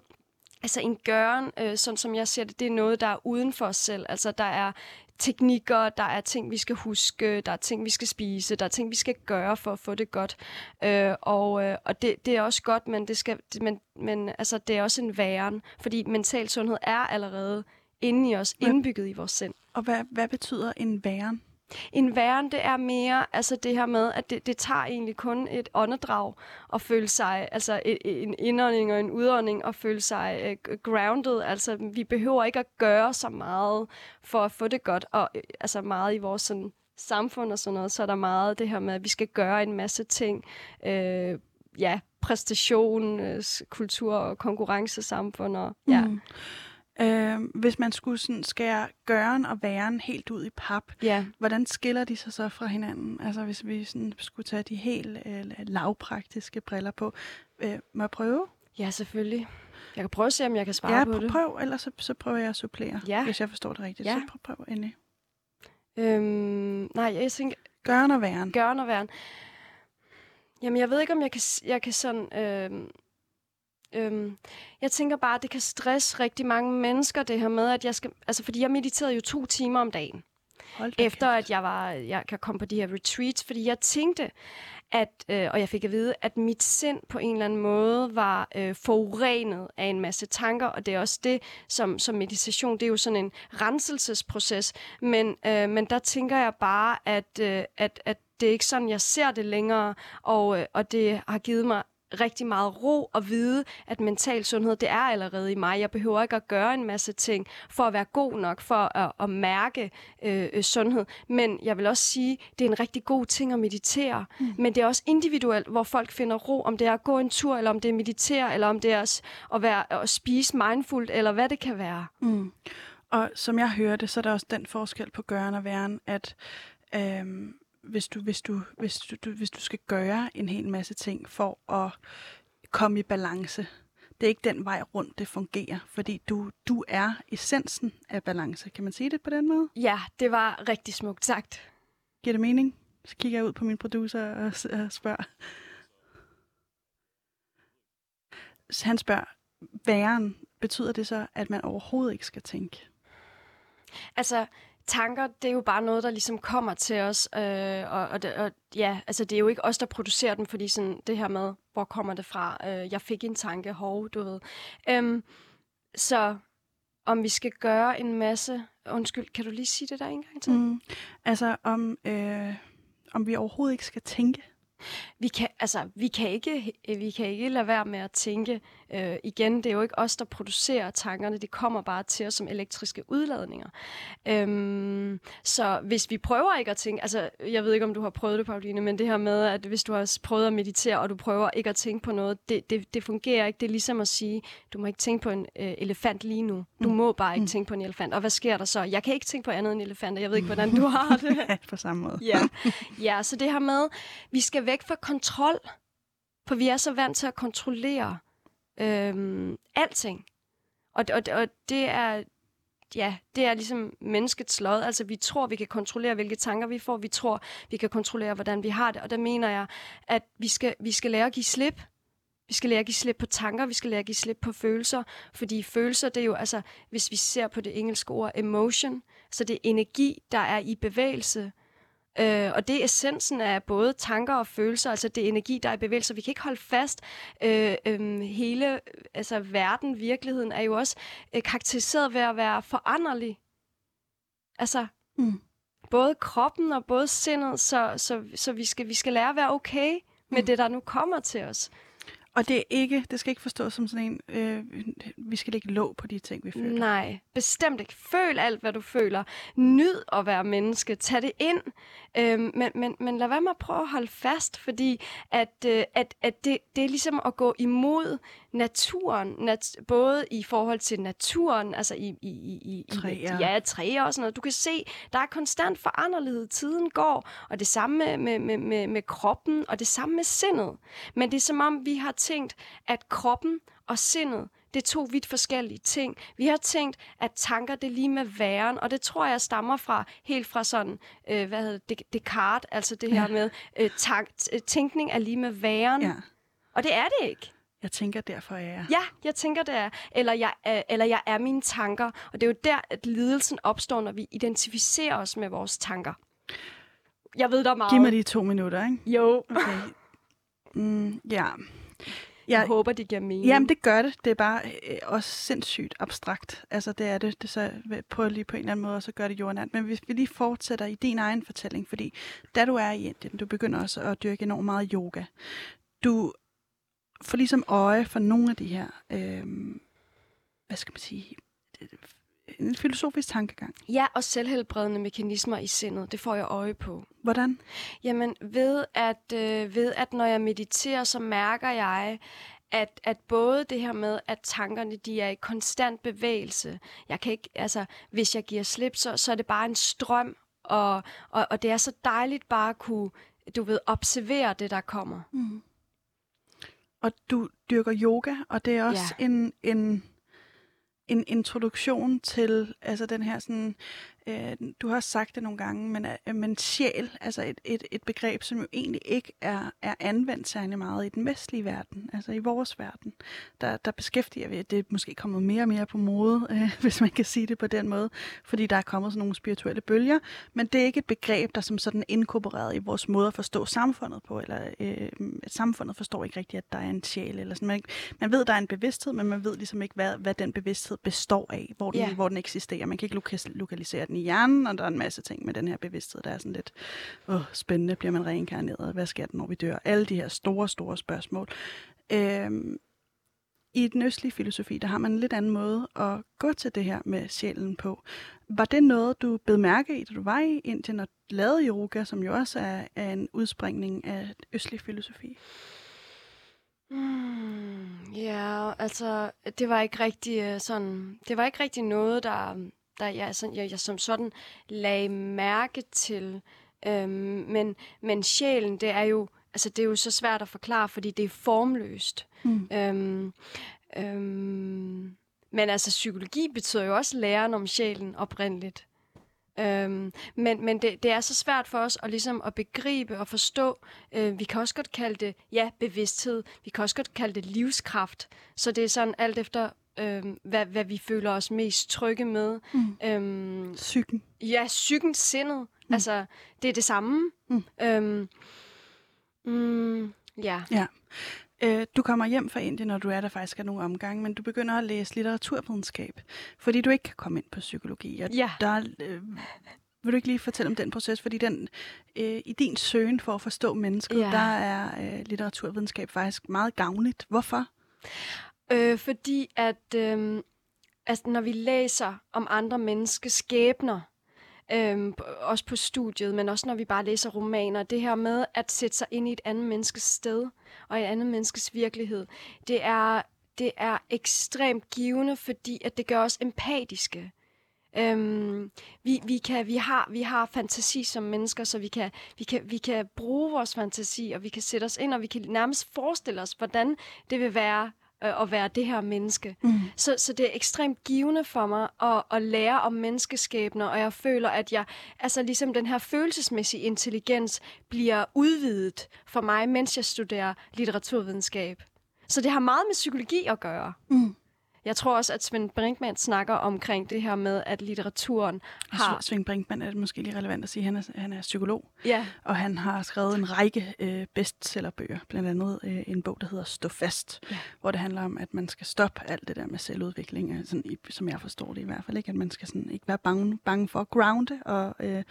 Altså, en gøren, øh, sådan som jeg ser det, det er noget, der er uden for os selv. Altså, der er teknikker, der er ting, vi skal huske, der er ting, vi skal spise, der er ting, vi skal gøre for at få det godt. Øh, og øh, og det, det er også godt, men, det, skal, men, men altså, det er også en væren, fordi mental sundhed er allerede inde i os, indbygget i vores sind. Og hvad, hvad betyder en væren? En væren, det er mere altså det her med, at det, det tager egentlig kun et åndedrag at føle sig, altså e, e, en indånding og en udånding og føle sig uh, grounded. Altså vi behøver ikke at gøre så meget for at få det godt, og øh, altså meget i vores sådan, samfund og sådan noget, så er der meget det her med, at vi skal gøre en masse ting. Øh, ja, præstation, øh, kultur og konkurrencesamfund og ja. Mm. Øh, hvis man skulle sådan skære gøren og væren helt ud i pap, ja. hvordan skiller de sig så fra hinanden? Altså hvis vi sådan skulle tage de helt øh, lavpraktiske briller på. Øh, må jeg prøve? Ja, selvfølgelig. Jeg kan prøve at se, om jeg kan svare Ja, på prøv, det. prøv, ellers så, så prøver jeg at supplere, Ja. hvis jeg forstår det rigtigt. Ja. Så prøv, prøv endelig. Øhm, nej, jeg tænker, Gøren og væren. gøren og væren. Jamen, jeg ved ikke, om jeg kan, jeg kan sådan... Øhm, øhm, jeg tænker bare, at det kan stresse rigtig mange mennesker, det her med, at jeg skal... Altså, fordi jeg mediterede jo to timer om dagen, Hold efter kæft. at jeg var jeg kan komme på de her retreats, fordi jeg tænkte, at, øh, og jeg fik at vide, at mit sind på en eller anden måde var øh, forurenet af en masse tanker, og det er også det, som, som meditation, det er jo sådan en renselsesproces, men, øh, men der tænker jeg bare, at, øh, at, at det er ikke sådan, jeg ser det længere, og, øh, og det har givet mig rigtig meget ro at vide, at mental sundhed, det er allerede i mig. Jeg behøver ikke at gøre en masse ting for at være god nok, for at, at mærke øh, øh, sundhed. Men jeg vil også sige, det er en rigtig god ting at meditere. Mm. Men det er også individuelt, hvor folk finder ro, om det er at gå en tur, eller om det er at meditere, eller om det er at, at, være, at spise mindfuldt, eller hvad det kan være. Mm. Og som jeg hører det, så er der også den forskel på gøren og væren, at øhm, hvis, du, hvis, du, hvis, du, du, hvis du skal gøre en hel masse ting for at komme i balance, det er ikke den vej rundt, det fungerer, fordi du, du er essensen af balance. Kan man sige det på den måde? Ja, det var rigtig smukt sagt. Giver det mening? Så kigger jeg ud på min producer og, og spørger. Så han spørger, væren, betyder det så, at man overhovedet ikke skal tænke? Altså, tanker, det er jo bare noget, der ligesom kommer til os, øh, og, og, det, og ja, altså det er jo ikke os, der producerer dem, fordi sådan det her med, hvor kommer det fra? Øh, jeg fik en tanke, hov, du ved. Øhm, så om vi skal gøre en masse... Undskyld, kan du lige sige det der en gang til? Mm. Altså om, øh, om vi overhovedet ikke skal tænke. Vi kan, altså, vi kan ikke, vi kan ikke lade være med at tænke. Øh, igen, det er jo ikke os, der producerer tankerne. Det kommer bare til os som elektriske udladninger. Øhm, så hvis vi prøver ikke at tænke, altså, jeg ved ikke, om du har prøvet det, Pauline, men det her med, at hvis du har prøvet at meditere, og du prøver ikke at tænke på noget, det, det, det fungerer ikke. Det er ligesom at sige, du må ikke tænke på en øh, elefant lige nu. Du Mm. må bare ikke Mm. tænke på en elefant. Og hvad sker der så? Jeg kan ikke tænke på andet end elefanter. Jeg ved ikke, hvordan du har det. På samme måde. Ja. ja, så det her med, vi skal væk fra kontrol, for vi er så vant til at kontrollere øhm, alting. Og, og, og det er ja, det er ligesom menneskets lod. Altså, vi tror, vi kan kontrollere, hvilke tanker vi får. Vi tror, vi kan kontrollere, hvordan vi har det. Og der mener jeg, at vi skal, vi skal lære at give slip. Vi skal lære at give slip på tanker, vi skal lære at give slip på følelser, fordi følelser, det er jo, altså, hvis vi ser på det engelske ord emotion, så det er energi, der er i bevægelse. Øh, og det er essensen af både tanker og følelser, altså det er energi, der er i bevægelse. Vi kan ikke holde fast. Øh, øh, hele altså verden, virkeligheden, er jo også øh, karakteriseret ved at være foranderlig. Altså, Mm. både kroppen og både sindet, så, så, så vi, skal, vi skal lære at være okay med Mm. det, der nu kommer til os. Og det er ikke, det skal ikke forstås som sådan en, øh, vi skal ikke låg på de ting, vi føler. Nej, bestemt ikke. Føl alt, hvad du føler. Nyd at være menneske. Tag det ind. Øh, men, men, men lad være med at prøve at holde fast, fordi at, øh, at, at det, det er ligesom at gå imod naturen. Nat, både i forhold til naturen, altså i, i, i, i Træer. Ja, træer og sådan noget. Du kan se, der er konstant foranderlighed. Tiden går, og det samme med, med, med, med, med kroppen, og det samme med sindet. Men det er som om, vi har tænkt, at kroppen og sindet, det er to vidt forskellige ting. Vi har tænkt, at tanker det er lige med væren, og det tror jeg stammer fra helt fra sådan, øh, hvad hedder det, Descartes, altså det her med, øh, tank, tænkning er lige med væren. Ja, Og det er det ikke. Jeg tænker, derfor er jeg. Ja, jeg tænker det er. Eller jeg, er, eller jeg er mine tanker. Og det er jo der, at lidelsen opstår, når vi identificerer os med vores tanker. Jeg ved, der er meget. Giv mig de to minutter, ikke? Jo. Okay. Mm, ja. Jeg Ja, håber, det giver mening. Jamen, det gør det. Det er bare øh, også sindssygt abstrakt. Altså, det er det. Det så på lige på en eller anden måde, og så gør det jordnært. Men hvis vi lige fortsætter i din egen fortælling, fordi da du er i Indien, du begynder også at dyrke enormt meget yoga. Du får ligesom øje for nogle af de her, øh, hvad skal man sige, en filosofisk tankegang. Ja, og selvhelbredende mekanismer i sindet, det får jeg øje på. Hvordan? Jamen, ved at, øh, ved at når jeg mediterer, så mærker jeg, at, at både det her med, at tankerne de er i konstant bevægelse. Jeg kan ikke, altså, hvis jeg giver slip, så, så er det bare en strøm, og, og, og det er så dejligt bare at kunne, du ved, observere det, der kommer. Mm. Og du dyrker yoga, og det er også ja. en, en, en introduktion til altså den her sådan, øh, du har også sagt det nogle gange, men, øh, men sjæl, altså et, et, et begreb, som jo egentlig ikke er, er anvendt særlig meget i den vestlige verden, altså i vores verden. Der, der beskæftiger vi, at det er måske kommet mere og mere på mode, øh, hvis man kan sige det på den måde, fordi der er kommet sådan nogle spirituelle bølger, men det er ikke et begreb, der som sådan er inkorporeret i vores måde at forstå samfundet på, eller øh, samfundet forstår ikke rigtigt, at der er en sjæl, eller sådan. Man, man ved, der er en bevidsthed, men man ved ligesom ikke, hvad, hvad den bevidsthed består af, hvor den, Ja. hvor den eksisterer. Man kan ikke lokalisere den i hjernen, og der er en masse ting med den her bevidsthed, der er sådan lidt åh, spændende, bliver man reinkarneret, hvad sker der, når vi dør? Alle de her store, store spørgsmål. Øhm, I den østlige filosofi, der har man en lidt anden måde at gå til det her med sjælen på. Var det noget, du bed mærke i, da du var i Indien og lavede yoga, som jo også er, er en udspringning af østlig filosofi? Mm, ja, altså, det var ikke rigtig øh, sådan, det var ikke rigtig noget, der, der jeg, sådan, jeg, jeg som sådan lagde mærke til. Øhm, men, men sjælen, det er jo, altså, det er jo så svært at forklare, fordi det er formløst. Mm. Øhm, øhm, men altså, psykologi betyder jo også læren om sjælen oprindeligt. Øhm, men men det, det er så svært for os at, ligesom at begribe og forstå. Øh, vi kan også godt kalde det ja, bevidsthed. Vi kan også godt kalde det livskraft. Så det er sådan alt efter, øhm, hvad, hvad vi føler os mest trygge med. Mm. Øhm, Psyken. ja, psyken, sindet. Mm. Altså, det er det samme. Mm. Øhm, mm, ja. Øh, du kommer hjem fra Indien, når du er der faktisk er nogle omgange, men du begynder at læse litteraturvidenskab, fordi du ikke kan komme ind på psykologi. Og Ja. der, er, øh, vil du ikke lige fortælle om den proces? Fordi den, øh, i din søgen for at forstå mennesket, Ja. der er øh, litteraturvidenskab faktisk meget gavnligt. Hvorfor? Øh, fordi at øh, altså, når vi læser om andre menneskers skæbner, øh, også på studiet, men også når vi bare læser romaner, det her med at sætte sig ind i et andet menneskes sted og et andet menneskes virkelighed, det er, det er ekstremt givende, fordi at det gør os empatiske. Øhm, vi, vi, kan, vi, har, vi har fantasi som mennesker, så vi kan, vi, kan, vi kan bruge vores fantasi, og vi kan sætte os ind, og vi kan nærmest forestille os, hvordan det vil være øh, at være det her menneske. Mm. Så, så det er ekstremt givende for mig at, at lære om menneskeskæbner, og jeg føler, at jeg, altså ligesom den her følelsesmæssige intelligens bliver udvidet for mig, mens jeg studerer litteraturvidenskab. Så det har meget med psykologi at gøre. Mm. Jeg tror også, at Svend Brinkmann snakker omkring det her med, at litteraturen har... Svend Brinkmann er det måske lige relevant at sige, han er, han er psykolog, Ja, og han har skrevet en række øh, bestsellerbøger, blandt andet øh, en bog, der hedder Stå fast, Ja. ja. hvor det handler om, at man skal stoppe alt det der med selvudvikling, øh, sådan, i, som jeg forstår det i hvert fald, ikke? at man skal sådan, ikke være bange, bange for at grounde, og øh,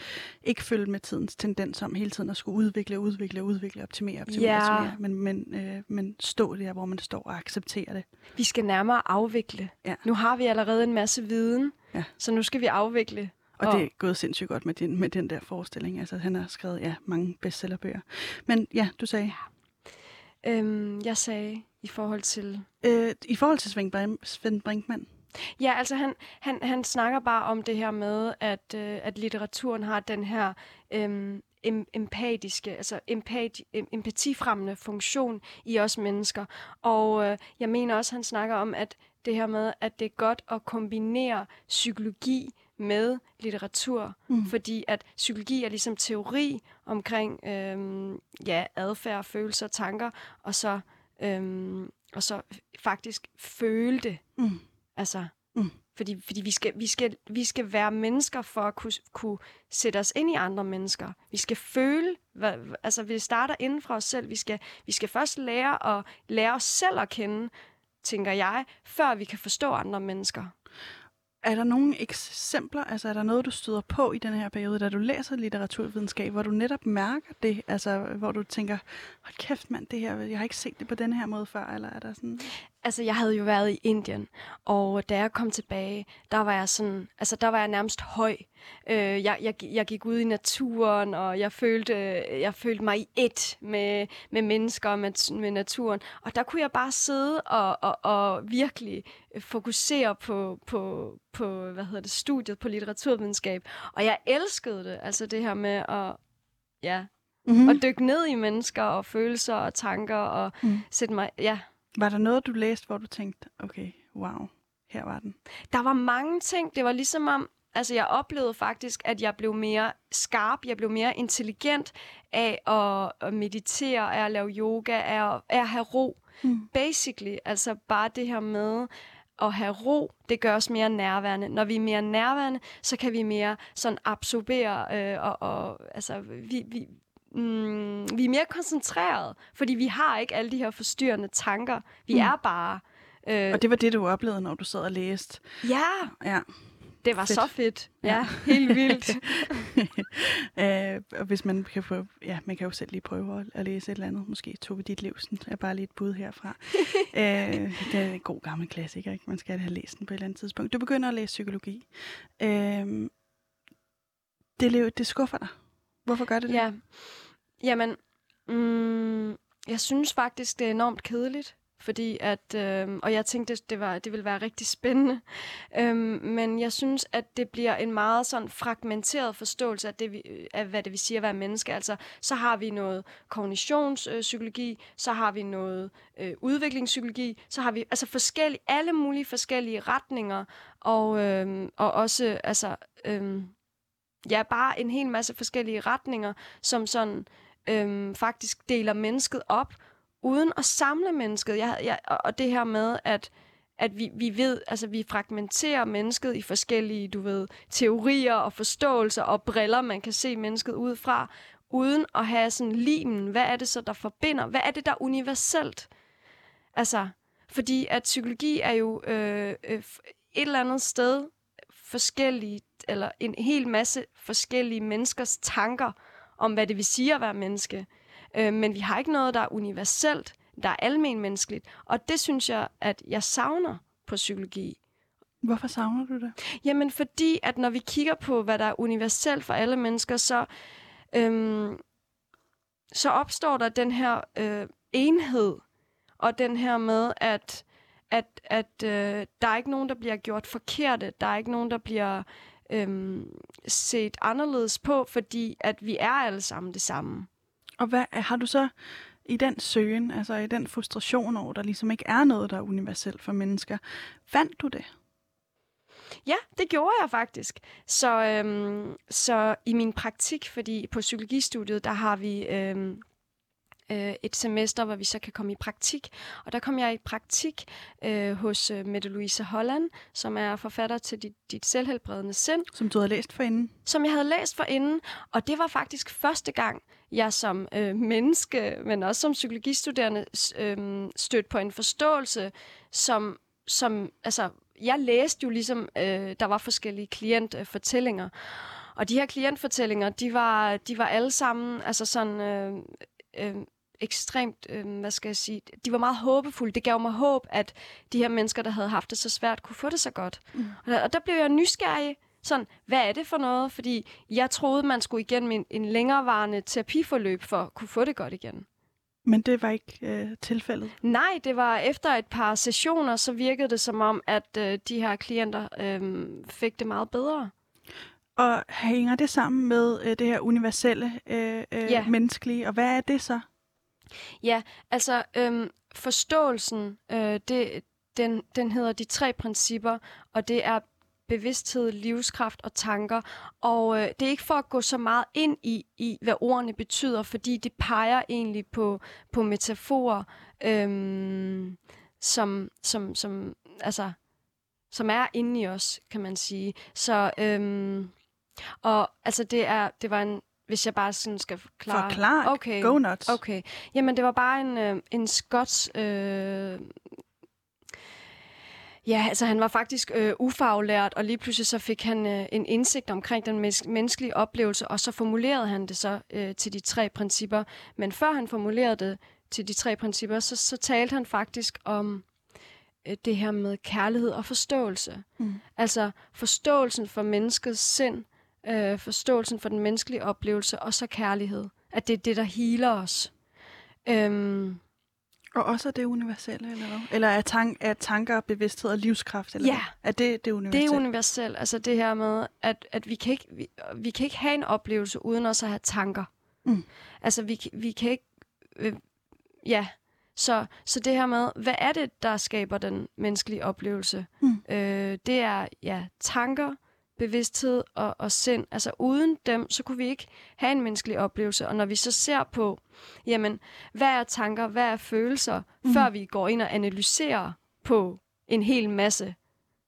ikke følge med tidens tendens om hele tiden at skulle udvikle, udvikle, udvikle, optimere, optimere, Ja. optimere men, men, øh, men stå der, hvor man står og acceptere det. vi skal nærmere afvikle. Ja. Nu har vi allerede en masse viden, Ja. så nu skal vi afvikle. Og Og- det er gået sindssygt godt med den, med den der forestilling. Altså, han har skrevet ja, mange bestsellerbøger. Men ja, du sagde, Øhm, jeg sagde i forhold til... øh, i forhold til Svend, Brinkmann, Ja, altså han, han, han snakker bare om det her med, at, øh, at litteraturen har den her øhm, em, empatiske, altså empati, em, empatifremmende funktion i os mennesker. Og øh, jeg mener også, han snakker om, at det her med, at det er godt at kombinere psykologi med litteratur, mm. fordi at psykologi er ligesom teori omkring øhm, ja, adfærd, følelser, tanker, og så, øhm, og så faktisk føle det. Mm. Altså, Mm. fordi, fordi vi, skal, vi, skal, vi skal være mennesker for at kunne, kunne sætte os ind i andre mennesker. Vi skal føle, hvad, altså vi starter inden fra os selv. Vi skal, vi skal først lære at lære os selv at kende, tænker jeg, før vi kan forstå andre mennesker. Er der nogle eksempler, altså er der noget, du støder på i den her periode, da du læser litteraturvidenskab, hvor du netop mærker det, altså hvor du tænker, hold kæft mand, det her, jeg har ikke set det på den her måde før, eller er der sådan... Altså, jeg havde jo været i Indien, og da jeg kom tilbage, der var jeg sådan, altså der var jeg nærmest høj. Øh, jeg, jeg, jeg gik ud i naturen, og jeg følte, jeg følte mig i ét med, med mennesker og med, med naturen. Og der kunne jeg bare sidde og, og, og virkelig fokusere på, på, på, hvad hedder det, studiet på litteraturvidenskab. Og jeg elskede det, altså det her med at, ja, Mm-hmm. at dykke ned i mennesker og følelser og tanker og Mm. sætte mig, ja, Var der noget, du læste, hvor du tænkte, okay, wow, her var den? Der var mange ting. Det var ligesom om, altså jeg oplevede faktisk, at jeg blev mere skarp, jeg blev mere intelligent af at, at meditere, af at lave yoga, af at, af at have ro. Mm. Basically, altså bare det her med at have ro, det gør os mere nærværende. Når vi er mere nærværende, så kan vi mere sådan absorbere, øh, og, og altså vi, vi, mm, vi er mere koncentreret, fordi vi har ikke alle de her forstyrrende tanker. Vi Mm. er bare... Øh, Og det var det, du oplevede, når du sad og læste. ja, Ja. det var Fedt. så fedt. Ja, Ja. helt vildt. øh, og hvis man kan få, ja, man kan jo selv lige prøve at, at læse et eller andet, måske Tove dit liv, sådan er bare lige et bud herfra. øh, det er en god gammel klassiker, ikke? Man skal have læst den på et eller andet tidspunkt. Du begynder at læse psykologi. Øh, det, det skuffer dig. Hvorfor gør det det? ja. Jamen, mm, jeg synes faktisk, det er enormt kedeligt. Fordi at, øh, og jeg tænkte, det, var, det ville være rigtig spændende. Øhm, men jeg synes, at det bliver en meget sådan fragmenteret forståelse af, det, vi, af hvad det vil sige at være menneske. Altså, så har vi noget kognitionspsykologi, så har vi noget øh, udviklingspsykologi, så har vi altså forskellige, alle mulige forskellige retninger, og, øh, og også altså, øh, ja, bare en hel masse forskellige retninger, som sådan øhm, faktisk deler mennesket op, uden at samle mennesket. Jeg, jeg, og- det her med, at at vi, vi ved, altså vi fragmenterer mennesket i forskellige, du ved, teorier og forståelser og briller, man kan se mennesket ud fra, uden at have sådan limen. Hvad er det så, der forbinder? Hvad er det, der er universelt? Altså, fordi at psykologi er jo øh, øh, et eller andet sted forskellige, eller en hel masse forskellige menneskers tanker om, hvad det vil sige at være menneske. Øh, men vi har ikke noget, der er universelt, der er almen menneskeligt. Og det synes jeg, at jeg savner på psykologi. Hvorfor savner du det? Jamen fordi, at når vi kigger på, hvad der er universelt for alle mennesker, så, øhm, så opstår der den her øh, enhed, og den her med, at, at, at øh, der er ikke nogen, der bliver gjort forkerte, der er ikke nogen, der bliver øhm, set anderledes på, fordi at vi er alle sammen det samme. Og hvad har du så i den søgen, altså i den frustration over, der ligesom ikke er noget, der er universelt for mennesker, fandt du det? Ja, det gjorde jeg faktisk. Så, øhm, så i min praktik, fordi på psykologistudiet, der har vi øhm, øh, et semester, hvor vi så kan komme i praktik. Og der kom jeg i praktik øh, hos øh, Mette Louise Holland, som er forfatter til Dit, dit selvhelbredende sind. Som du havde læst for inden? Som jeg havde læst for inden, og det var faktisk første gang, jeg som øh, menneske, men også som psykologistuderende, øh, stødte på en forståelse, som, som altså, jeg læste jo ligesom, øh, der var forskellige klientfortællinger, og de her klientfortællinger, de var, de var alle sammen altså sådan, øh, øh, ekstremt, øh, hvad skal jeg sige, de var meget håbefulde. Det gav mig håb, at de her mennesker, der havde haft det så svært, kunne få det så godt. Mm. Og, der, og der blev jeg nysgerrig. Sådan, hvad er det for noget? Fordi jeg troede, man skulle igennem en, en længerevarende terapiforløb for at kunne få det godt igen. Men det var ikke øh, tilfældet? Nej, det var efter et par sessioner, så virkede det som om, at øh, de her klienter øh, fik det meget bedre. Og hænger det sammen med øh, det her universelle øh, øh, ja. menneskelige, og hvad er det så? Ja, altså øhm, forståelsen, øh, det, den, den hedder de tre principper, og det er bevidsthed, livskraft og tanker. Og øh, det er ikke for at gå så meget ind i, i, hvad ordene betyder, fordi det peger egentlig på, på metaforer, øhm, som, som, som, altså, som er inde i os, kan man sige. Så, øhm, og altså, det, er, det var en hvis jeg bare sådan skal forklare. Forklar. Okay. Go nuts. Okay. Jamen, det var bare en, øh, en skots... Øh, Ja, altså han var faktisk øh, ufaglært, og lige pludselig så fik han øh, en indsigt omkring den mes- menneskelige oplevelse, og så formulerede han det så øh, til de tre principper. Men før han formulerede det til de tre principper, så, så talte han faktisk om øh, det her med kærlighed og forståelse. Mm. Altså forståelsen for menneskets sind, øh, forståelsen for den menneskelige oplevelse, og så kærlighed. At det er det, der healer os. Øhm, og også er det universelle, eller hvad? Eller er, tank, er tanker, bevidsthed og livskraft? Eller ja, hvad? er det det universelle? det er universelt. Altså det her med, at, at vi, kan ikke, vi, vi kan ikke have en oplevelse uden også at have tanker. Mm. Altså vi, vi kan ikke... Øh, ja, så, så det her med, hvad er det, der skaber den menneskelige oplevelse? Mm. Øh, det er ja tanker, bevidsthed og, og sind. Altså uden dem, så kunne vi ikke have en menneskelig oplevelse. Og når vi så ser på, jamen, hvad er tanker, hvad er følelser, mm. før vi går ind og analyserer på en hel masse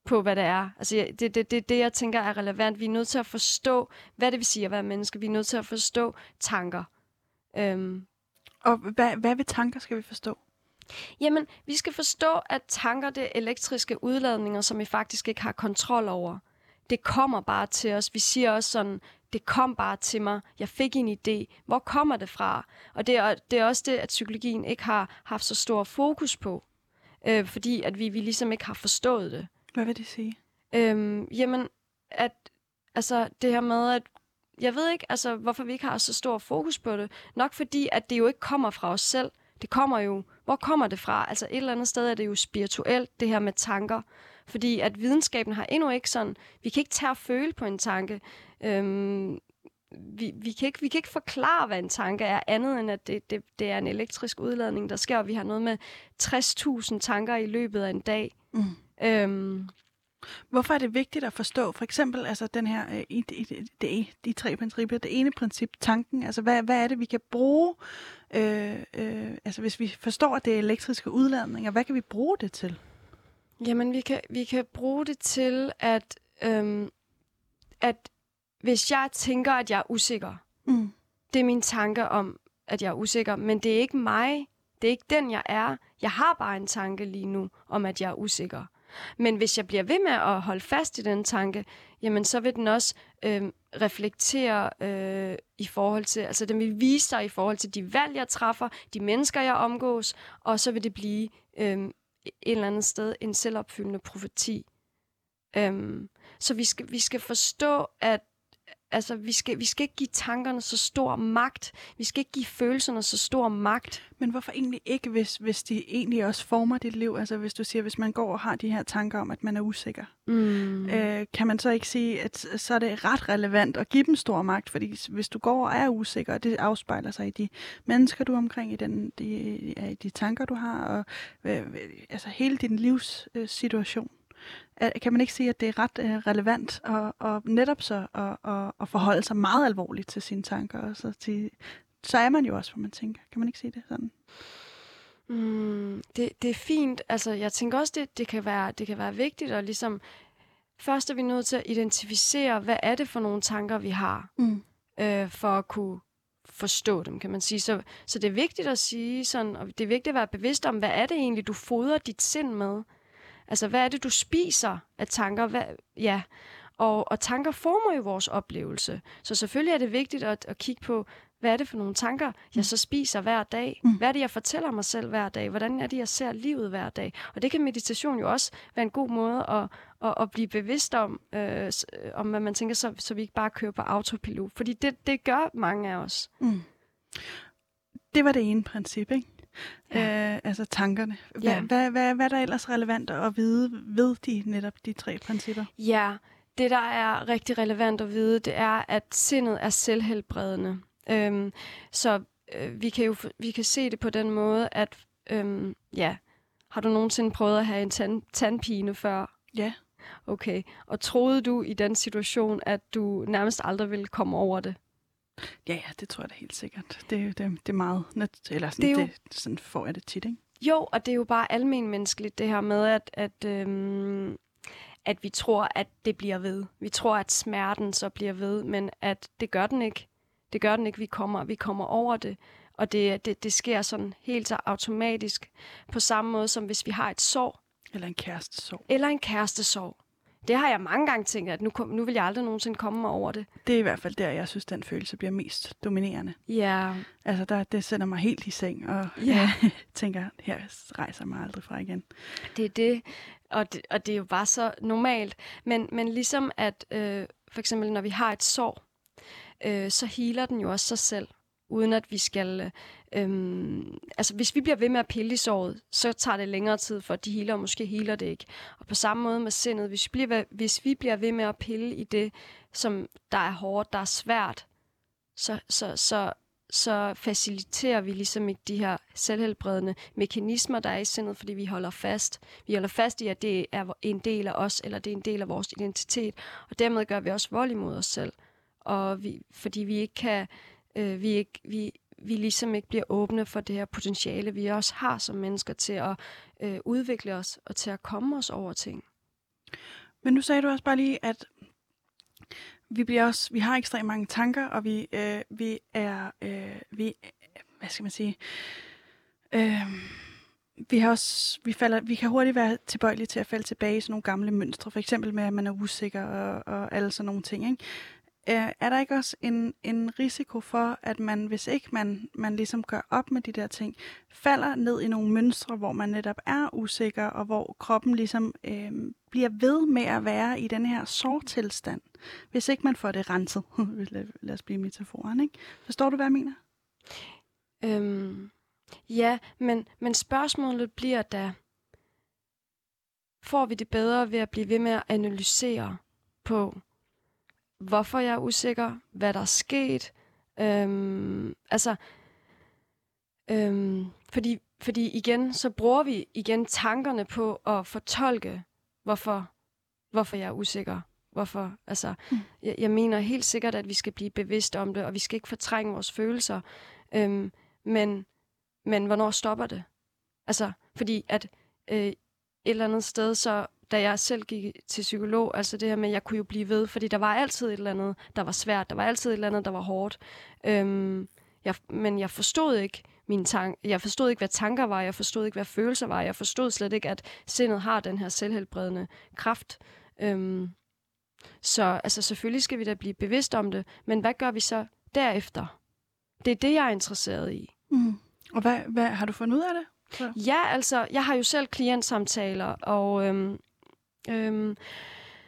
på, hvad det er. Altså, det er det, det, det, jeg tænker er relevant. Vi er nødt til at forstå, hvad det vil sige at være menneske. Vi er nødt til at forstå tanker. Øhm. Og hvad, hvad ved tanker skal vi forstå? Jamen, vi skal forstå, at tanker det er elektriske udladninger, som vi faktisk ikke har kontrol over det kommer bare til os. Vi siger også sådan, det kom bare til mig. Jeg fik en idé. Hvor kommer det fra? Og det er, det er også det, at psykologien ikke har haft så stor fokus på. Øh, fordi at vi, vi ligesom ikke har forstået det. Hvad vil det sige? Øhm, jamen, at altså, det her med, at jeg ved ikke, altså, hvorfor vi ikke har så stor fokus på det. Nok fordi, at det jo ikke kommer fra os selv. Det kommer jo, hvor kommer det fra? Altså et eller andet sted er det jo spirituelt, det her med tanker. Fordi at videnskaben har endnu ikke sådan, vi kan ikke tage og føle på en tanke. Øhm, vi, vi, kan ikke, vi kan ikke forklare, hvad en tanke er, andet end at det, det, det er en elektrisk udladning, der sker, og vi har noget med 60.000 tanker i løbet af en dag. Mm. Øhm, Hvorfor er det vigtigt at forstå, for eksempel altså den her, øh, i, i, de, de tre principper, det ene princip, tanken, altså hvad, hvad er det, vi kan bruge, øh, øh, altså hvis vi forstår, at det er elektriske udladninger, hvad kan vi bruge det til? Jamen, vi kan, vi kan bruge det til, at, øhm, at hvis jeg tænker, at jeg er usikker, mm. det er min tanke om, at jeg er usikker, men det er ikke mig. Det er ikke den, jeg er. Jeg har bare en tanke lige nu om, at jeg er usikker. Men hvis jeg bliver ved med at holde fast i den tanke, jamen så vil den også øh, reflektere øh, i forhold til, altså den vil vise sig i forhold til de valg, jeg træffer, de mennesker, jeg omgås, og så vil det blive øh, et eller andet sted en selvopfyldende profeti. Øhm, så vi skal, vi skal forstå, at altså, vi, skal, vi skal ikke give tankerne så stor magt. Vi skal ikke give følelserne så stor magt. Men hvorfor egentlig ikke, hvis, hvis de egentlig også former dit liv? Altså hvis du siger, hvis man går og har de her tanker om, at man er usikker. Mm. Øh, kan man så ikke sige, at så er det ret relevant at give dem stor magt? Fordi hvis du går og er usikker, og det afspejler sig i de mennesker, du er omkring, i de, de, de tanker, du har, og øh, altså hele din livssituation kan man ikke sige, at det er ret øh, relevant og, og netop så at, at, forholde sig meget alvorligt til sine tanker og så til, så er man jo også, hvor man tænker. Kan man ikke sige det sådan? Mm, det, det er fint. Altså, jeg tænker også, det, det, kan være, det kan være vigtigt at ligesom... Først er vi nødt til at identificere, hvad er det for nogle tanker, vi har, Mm. øh, for at kunne forstå dem, kan man sige. Så, så det er vigtigt at sige sådan, og det er vigtigt at være bevidst om, hvad er det egentlig, du fodrer dit sind med? Altså, hvad er det, du spiser af tanker? Hvad, ja, og, og tanker former jo vores oplevelse. Så selvfølgelig er det vigtigt at, at kigge på, hvad er det for nogle tanker, jeg så spiser hver dag? Mm. Hvad er det, jeg fortæller mig selv hver dag? Hvordan er det, jeg ser livet hver dag? Og det kan meditation jo også være en god måde at, at, at blive bevidst om, øh, om hvad man tænker, så, så vi ikke bare kører på autopilot. Fordi det, det gør mange af os. Mm. Det var det ene princip, ikke? Ja. Øh, altså tankerne. Hvad, Ja. hvad, hvad, hvad er der ellers relevant at vide ved de netop de tre principper? Ja, det der er rigtig relevant at vide, det er, at sindet er selvhelbredende. Øhm, så øh, vi kan jo vi kan se det på den måde, at øhm, ja, har du nogensinde prøvet at have en tand, tandpine før? Ja. Okay. Og troede du i den situation, at du nærmest aldrig ville komme over det? Ja, ja, det tror jeg da helt sikkert. Det, det, det er meget... Net, eller sådan, Det er jo- det, sådan får jeg det tit, ikke? Jo, og det er jo bare almen menneskeligt, det her med, at, at, øhm, at vi tror, at det bliver ved. Vi tror, at smerten så bliver ved, men at det gør den ikke. Det gør den ikke, vi kommer, vi kommer over det. Og det, det, det sker sådan helt så automatisk, på samme måde som hvis vi har et sår, Eller en kæreste sorg. eller en kærestesorg. Det har jeg mange gange tænkt, at nu, kom, nu vil jeg aldrig nogensinde komme mig over det. Det er i hvert fald der, jeg synes, den følelse bliver mest dominerende. Ja, Altså, der, det sender mig helt i seng, og Ja. jeg tænker, her rejser jeg mig aldrig fra igen. Det er det, og det, og det er jo bare så normalt. Men, men ligesom at, øh, for eksempel når vi har et sår, øh, så healer den jo også sig selv, uden at vi skal... Øhm, altså hvis vi bliver ved med at pille i såret, så tager det længere tid, for de healer, og måske healer det ikke. Og på samme måde med sindet, hvis vi bliver, hvis vi bliver ved med at pille i det, som der er hårdt, der er svært, så, så, så, så faciliterer vi ligesom ikke de her selvhelbredende mekanismer, der er i sindet, fordi vi holder fast. Vi holder fast i, at det er en del af os, eller det er en del af vores identitet, og dermed gør vi også vold imod os selv. Og vi, fordi vi ikke kan, øh, vi, ikke, vi, vi ligesom ikke bliver åbne for det her potentiale, vi også har som mennesker til at øh, udvikle os, og til at komme os over ting. Men nu sagde du også bare lige, at vi, bliver også, vi har ekstremt mange tanker, og vi, øh, vi er, øh, vi, hvad skal man sige, øh, vi, har også, vi, falder, vi kan hurtigt være tilbøjelige til at falde tilbage i sådan nogle gamle mønstre, for eksempel med, at man er usikker og, og alle sådan nogle ting. Ikke? Øh, er der ikke også en, en risiko for, at man, hvis ikke man, man ligesom gør op med de der ting, falder ned i nogle mønstre, hvor man netop er usikker, og hvor kroppen ligesom øh, bliver ved med at være i den her sårtilstand, hvis ikke man får det renset. lad, lad os blive metaforen, ikke? Forstår du, hvad jeg mener? Øhm, ja, men, men spørgsmålet bliver da, får vi det bedre ved at blive ved med at analysere på, hvorfor jeg er usikker, hvad der er sket. Øhm, altså, øhm, fordi, fordi igen, så bruger vi igen tankerne på at fortolke, hvorfor, hvorfor jeg er usikker. Hvorfor, altså, Mm. jeg, jeg mener helt sikkert, at vi skal blive bevidst om det, og vi skal ikke fortrænge vores følelser. Øhm, men, men hvornår stopper det? Altså, fordi at øh, et eller andet sted, så da jeg selv gik til psykolog, altså det her med, at jeg kunne jo blive ved, fordi der var altid et eller andet, der var svært, der var altid et eller andet, der var hårdt. Øhm, jeg, men jeg forstod ikke mine tank, jeg forstod ikke, hvad tanker var, jeg forstod ikke, hvad følelser var, jeg forstod slet ikke, at sindet har den her selvhelbredende kraft. Øhm, så altså, selvfølgelig skal vi da blive bevidst om det, men hvad gør vi så derefter? Det er det, jeg er interesseret i. Mm. Og hvad, hvad, har du fundet ud af det? Ja, altså, jeg har jo selv klientsamtaler, og øhm, øhm,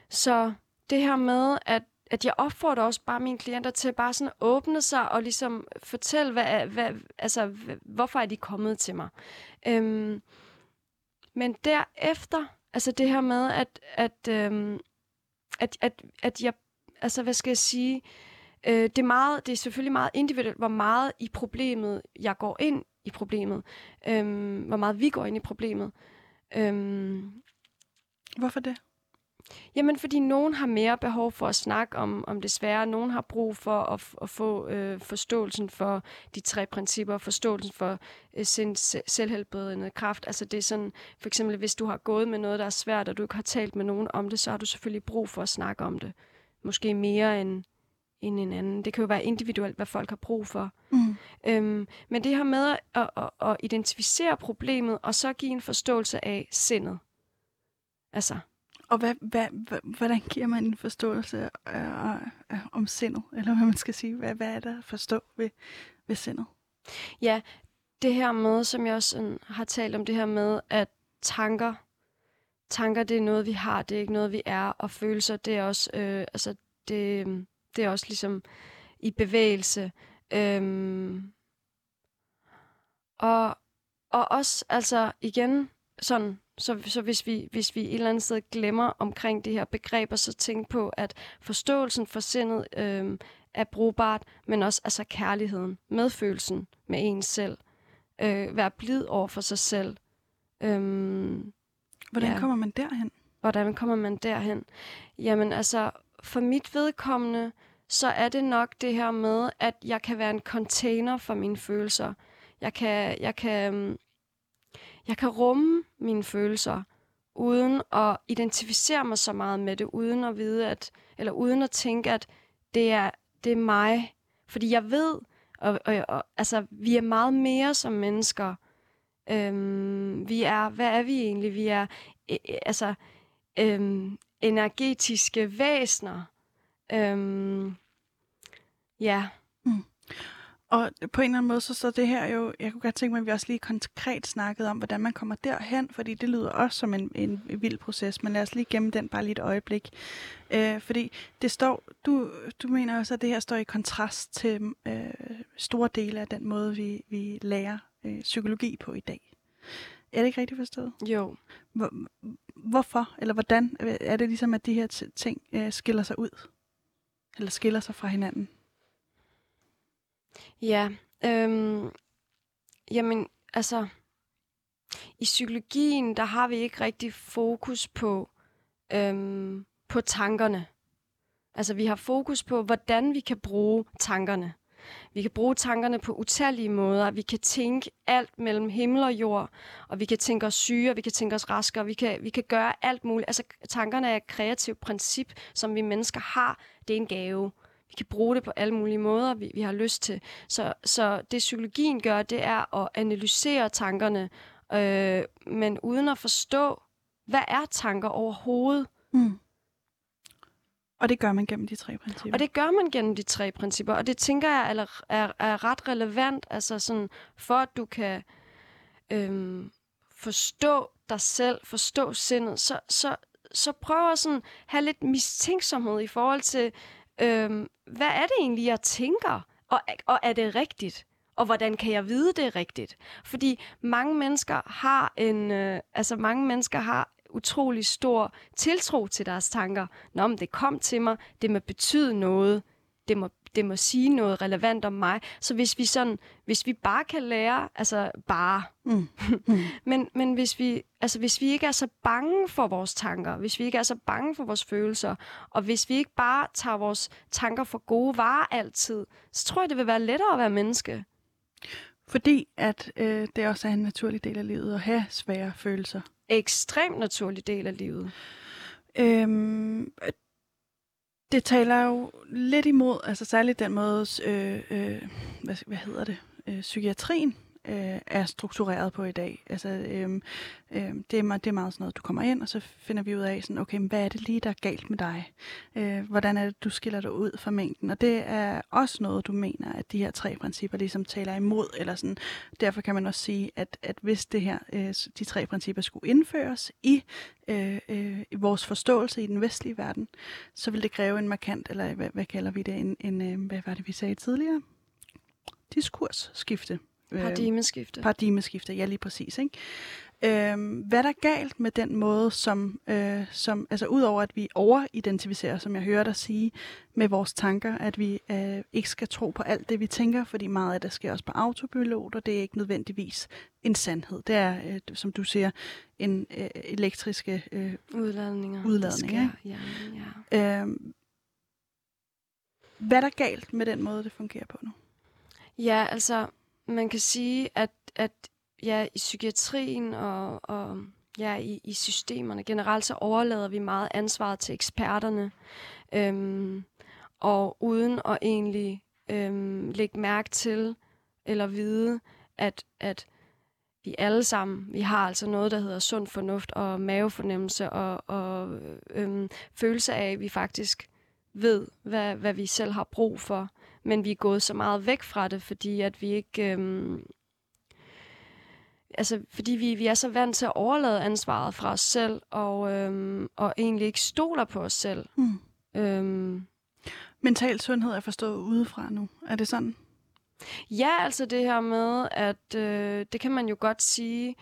så det her med, at, at jeg opfordrer også bare mine klienter til bare sådan at åbne sig og ligesom fortælle, hvad, hvad, altså, hvorfor er de kommet til mig. Øhm, men derefter, altså det her med, at, at, øhm, at, at, at jeg, altså hvad skal jeg sige, øh, det, er meget, det er selvfølgelig meget individuelt, hvor meget i problemet jeg går ind i problemet. Øhm, hvor meget vi går ind i problemet. Øhm, Hvorfor det? Jamen, fordi nogen har mere behov for at snakke om, om det svære. Nogen har brug for at, at få øh, forståelsen for de tre principper, forståelsen for øh, sin selvhelbredende kraft. Altså det er sådan, for eksempel hvis du har gået med noget, der er svært, og du ikke har talt med nogen om det, så har du selvfølgelig brug for at snakke om det. Måske mere end, end en anden. Det kan jo være individuelt, hvad folk har brug for. Mm. Øhm, men det her med at, at, at identificere problemet, og så give en forståelse af sindet. Altså, og hvad, hvad, hvordan giver man en forståelse øh, øh, om sindet? Eller hvad man skal sige? Hvad, hvad er der at forstå ved, ved sindet? Ja, det her med, som jeg også sådan, har talt om, det her med, at tanker, tanker det er noget, vi har, det er ikke noget, vi er, og følelser, det er også, øh, altså, det, det er også ligesom i bevægelse. Øhm, og, og også, altså igen, sådan så, så hvis, vi, hvis vi et eller andet sted glemmer omkring de her begreber, så tænk på, at forståelsen for sindet øh, er brugbart, men også altså kærligheden, medfølelsen med en selv. Øh, være blid over for sig selv. Øh, Hvordan ja. kommer man derhen? Hvordan kommer man derhen? Jamen altså, for mit vedkommende, så er det nok det her med, at jeg kan være en container for mine følelser. Jeg kan, jeg kan, øhm, jeg kan rumme mine følelser, uden at identificere mig så meget med det, uden at vide, at, eller uden at tænke, at det er, det er mig. Fordi jeg ved, og, og, og, altså, vi er meget mere som mennesker. Øhm, vi er, hvad er vi egentlig? Vi er øh, øh altså øhm, energetiske væsner. Øhm, ja. Mm. Og på en eller anden måde, så står det her jo, jeg kunne godt tænke mig, at vi også lige konkret snakkede om, hvordan man kommer derhen, fordi det lyder også som en, en vild proces, men lad os lige gemme den bare lige et øjeblik. Øh, fordi det står, du, du mener også, at det her står i kontrast til øh, store dele af den måde, vi, vi lærer øh, psykologi på i dag. Er det ikke rigtigt forstået? Jo. Hvor, hvorfor, eller hvordan er det ligesom, at de her ting øh, skiller sig ud? Eller skiller sig fra hinanden? Ja, øhm, jamen, altså, i psykologien, der har vi ikke rigtig fokus på, øhm, på tankerne. Altså, vi har fokus på, hvordan vi kan bruge tankerne. Vi kan bruge tankerne på utallige måder. Vi kan tænke alt mellem himmel og jord, og vi kan tænke os syge, og vi kan tænke os raske, og vi kan, vi kan gøre alt muligt. Altså, tankerne er et kreativt princip, som vi mennesker har. Det er en gave. Vi kan bruge det på alle mulige måder, vi, vi har lyst til. Så, så det psykologien gør, det er at analysere tankerne, øh, men uden at forstå, hvad er tanker overhovedet? Mm. Og det gør man gennem de tre principper. Og det gør man gennem de tre principper, og det tænker jeg er, er, er ret relevant, altså sådan, for at du kan øhm, forstå dig selv, forstå sindet, så, så, så prøv at sådan have lidt mistænksomhed i forhold til, øhm, hvad er det egentlig, jeg tænker? Og, og er det rigtigt? Og hvordan kan jeg vide, det er rigtigt? Fordi mange mennesker har en, øh, altså mange mennesker har utrolig stor tiltro til deres tanker. Nå, men det kom til mig, det må betyde noget, det må det må sige noget relevant om mig. Så hvis vi sådan, hvis vi bare kan lære, altså bare, mm. Mm. men, men hvis vi, altså hvis vi ikke er så bange for vores tanker, hvis vi ikke er så bange for vores følelser, og hvis vi ikke bare tager vores tanker for gode varer altid, så tror jeg, det vil være lettere at være menneske. Fordi at øh, det også er en naturlig del af livet at have svære følelser. Ekstremt naturlig del af livet. Øhm, det taler jo lidt imod, altså særligt den måde, øh, øh, hvad, hvad hedder det, øh, psykiatrien øh, er struktureret på i dag. Altså, øh, øh, det, er, det er meget sådan noget, du kommer ind, og så finder vi ud af, sådan, okay, men hvad er det lige, der er galt med dig? Øh, hvordan er det, du skiller dig ud fra mængden? Og det er også noget, du mener, at de her tre principper ligesom taler imod, eller sådan. Derfor kan man også sige, at, at hvis det her, øh, de tre principper skulle indføres i, øh, øh, i vores forståelse i den vestlige verden, så vil det kræve en markant, eller hvad, hvad kalder vi det, en, en øh, hvad var det, vi sagde tidligere? Diskursskifte Paradigmeskifte. Paradigmeskifte, ja lige præcis. Ikke? Øhm, hvad er der galt med den måde, som, øh, som altså udover at vi overidentificerer, som jeg hører dig sige, med vores tanker, at vi øh, ikke skal tro på alt det, vi tænker, fordi meget af det sker også på autopilot, og det er ikke nødvendigvis en sandhed. Det er, øh, som du siger, en øh, elektriske øh, Udladninger. Udladning, der sker, ja, ja. øh, Hvad er der galt med den måde, det fungerer på nu? Ja, altså, man kan sige, at, at ja, i psykiatrien og, og ja, i, i systemerne generelt, så overlader vi meget ansvaret til eksperterne. Øhm, og uden at egentlig øhm, lægge mærke til eller vide, at, at vi alle sammen, vi har altså noget, der hedder sund fornuft og mavefornemmelse og, og øhm, følelse af, at vi faktisk ved, hvad, hvad vi selv har brug for. Men vi er gået så meget væk fra det, fordi at vi ikke øhm, altså, fordi vi, vi er så vant til at overlade ansvaret fra os selv, og, øhm, og egentlig ikke stoler på os selv. Hmm. Øhm, Mental sundhed er forstået udefra nu. Er det sådan? ja, altså det her med, at øh, det kan man jo godt sige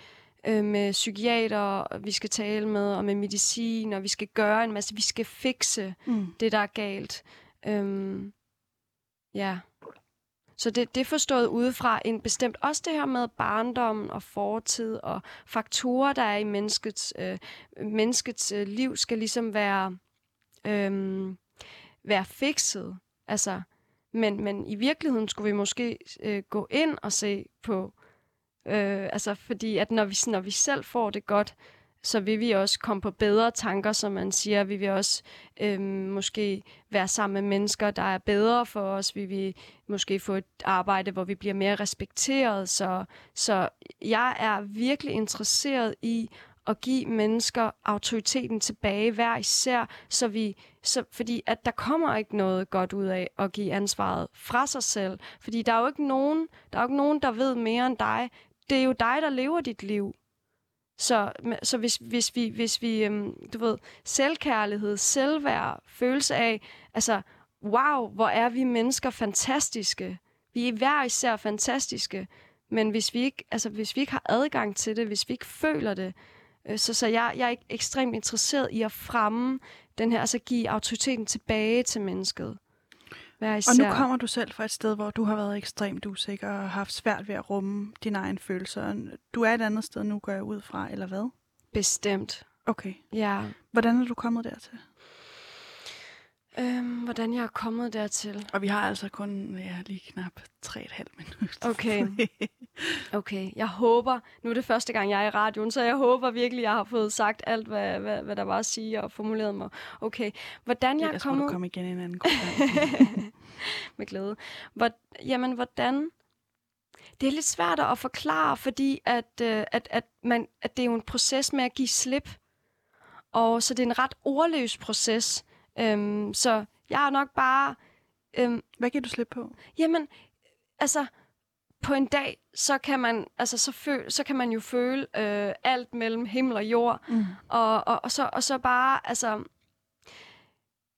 øh, med psykiater, vi skal tale med, og med medicin, og vi skal gøre en masse, vi skal fikse Mm. det, der er galt. Øhm, ja. Så det, det er forstået udefra en bestemt. Også det her med barndommen og fortid og faktorer, der er i menneskets, øh, menneskets øh, liv, skal ligesom være, øh, være fikset. Altså, men, men i virkeligheden skulle vi måske øh, gå ind og se på, øh, altså fordi at når vi, når vi selv får det godt, så vil vi også komme på bedre tanker, som man siger. Vi vil også øh, måske være sammen med mennesker, der er bedre for os. Vi vil måske få et arbejde, hvor vi bliver mere respekteret. Så, så jeg er virkelig interesseret i at give mennesker autoriteten tilbage hver især, så vi, så, fordi at der kommer ikke noget godt ud af at give ansvaret fra sig selv. Fordi der er jo ikke nogen, der, er jo ikke nogen, der ved mere end dig. Det er jo dig, der lever dit liv. Så, så hvis, hvis vi, hvis vi øhm, du ved, selvkærlighed, selvværd, følelse af, altså, wow, hvor er vi mennesker fantastiske. Vi er hver især fantastiske. Men hvis vi ikke, altså, hvis vi ikke har adgang til det, hvis vi ikke føler det, øh, så, så jeg, jeg er ekstremt interesseret i at fremme den her, altså give autoriteten tilbage til mennesket. Hver Og især. nu kommer du selv fra et sted, hvor du har været ekstremt usikker og haft svært ved at rumme dine egne følelser. Du er et andet sted nu, går jeg ud fra, eller hvad? Bestemt. Okay. Ja. Hvordan er du kommet dertil? Øhm, hvordan jeg er kommet dertil. Og vi har altså kun ja, lige knap 3,5 minutter. Okay. Okay, jeg håber, nu er det første gang, jeg er i radioen, så jeg håber virkelig, jeg har fået sagt alt, hvad, hvad, hvad der var at sige og formuleret mig. Okay, hvordan jeg er Ellers må kommet... du komme igen en anden gang. med glæde. Hvor, jamen, hvordan... Det er lidt svært at forklare, fordi at, øh, at, at, man, at det er jo en proces med at give slip. Og så det er en ret ordløs proces. Øhm, så jeg er nok bare... Øhm, Hvad giver du slip på? Jamen, altså, på en dag, så kan man, altså, så, føl, så kan man jo føle øh, alt mellem himmel og jord, Mm. og, og, og, så, og så bare, altså,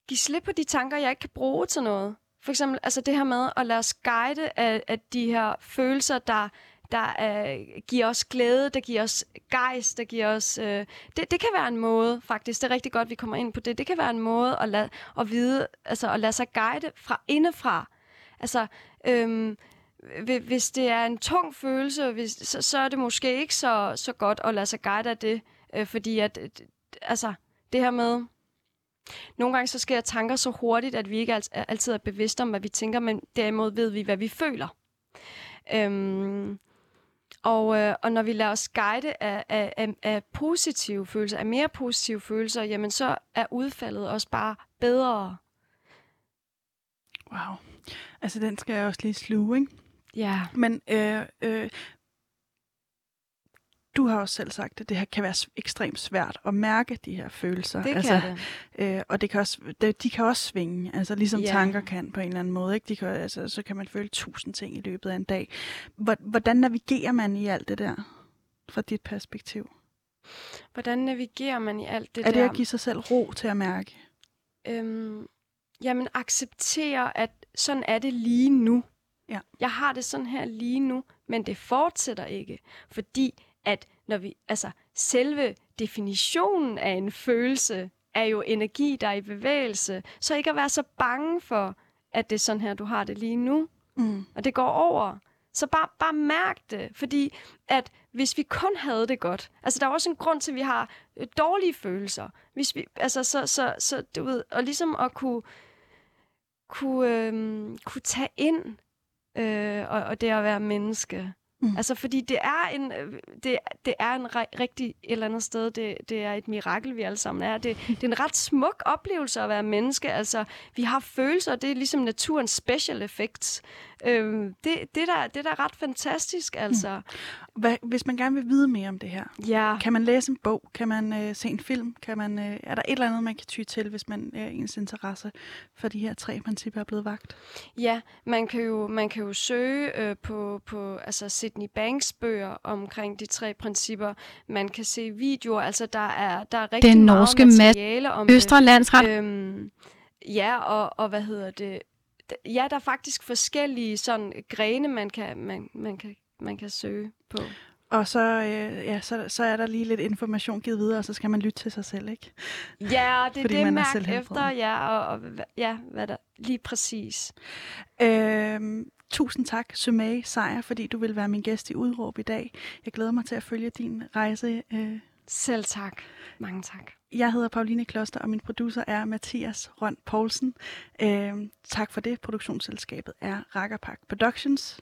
give slip på de tanker, jeg ikke kan bruge til noget. For eksempel, altså det her med at lade os guide af, af de her følelser, der, der øh, giver os glæde, der giver os gejst, der giver os... Øh, det, det kan være en måde, faktisk. Det er rigtig godt, vi kommer ind på det. Det kan være en måde at, lade, at vide, altså at lade sig guide fra indefra. Altså, øhm, hvis det er en tung følelse, hvis, så, så er det måske ikke så, så godt at lade sig guide af det, øh, fordi at, øh, altså, det her med... Nogle gange så sker tanker så hurtigt, at vi ikke alt, altid er bevidste om, hvad vi tænker, men derimod ved vi, hvad vi føler. Øhm, og, øh, og når vi lader os guide af, af, af, af positive følelser, af mere positive følelser, jamen så er udfaldet også bare bedre. Wow. Altså, den skal jeg også lige sluge, ikke? Ja. Men øh, øh, du har også selv sagt, at det her kan være ekstremt svært at mærke de her følelser. Det altså, kan det. Øh, og det kan også, det, de kan også svinge, altså ligesom Ja. tanker kan på en eller anden måde. Ikke? De kan, altså, så kan man føle tusind ting i løbet af en dag. Hvor- Hvordan navigerer man i alt det der, fra dit perspektiv? Hvordan navigerer man i alt det er der? det at give sig selv ro til at mærke? Øhm, jamen, acceptere, at sådan er det lige nu. Ja. Jeg har det sådan her lige nu, men det fortsætter ikke, fordi at når vi, altså selve definitionen af en følelse er jo energi, der er i bevægelse. Så ikke at være så bange for, at det er sådan her, du har det lige nu. Mm. Og det går over. Så bare, bare mærk det, fordi at hvis vi kun havde det godt, altså der er også en grund til, at vi har øh, dårlige følelser. Hvis vi, altså så, så, så du ved, og ligesom at kunne, kunne, øhm, kunne tage ind, øh, og, og det at være menneske. Mm. Altså fordi det er en, øh, det, det er en rigtig et eller andet sted, det, det er et mirakel, vi alle sammen er. Det, det er en ret smuk oplevelse at være menneske. Altså vi har følelser, det er ligesom naturens special effects. Øhm, det, det, der, det der er ret fantastisk, altså. Hvad, hvis man gerne vil vide mere om det her, Ja. kan man læse en bog? Kan man øh, se en film? Kan man, øh, er der et eller andet, man kan ty til, hvis man er ens interesse for de her tre principper er blevet vagt? Ja, man kan jo, man kan jo søge øh, på, på altså Sydney Banks bøger omkring de tre principper. Man kan se videoer, altså der er, der er rigtig Den meget norske materiale om Østre Landsret. Øhm, ja, og, og hvad hedder det? Ja, der er faktisk forskellige sådan grene, man kan, man, man kan, man kan søge på. Og så, øh, ja, så, så er der lige lidt information givet videre, og så skal man lytte til sig selv, ikke? Ja, det er Fordi det, man er mærk selvhelbredende. efter, ja, og, og ja, hvad der, lige præcis. Øhm, tusind tak, Sumay Sejer, fordi du vil være min gæst i Udråb i dag. Jeg glæder mig til at følge din rejse. Øh. Selv tak. Mange tak. Jeg hedder Pauline Kloster, og min producer er Mathias Røn Poulsen. Øh, tak for det. Produktionsselskabet er Rakkerpark Productions.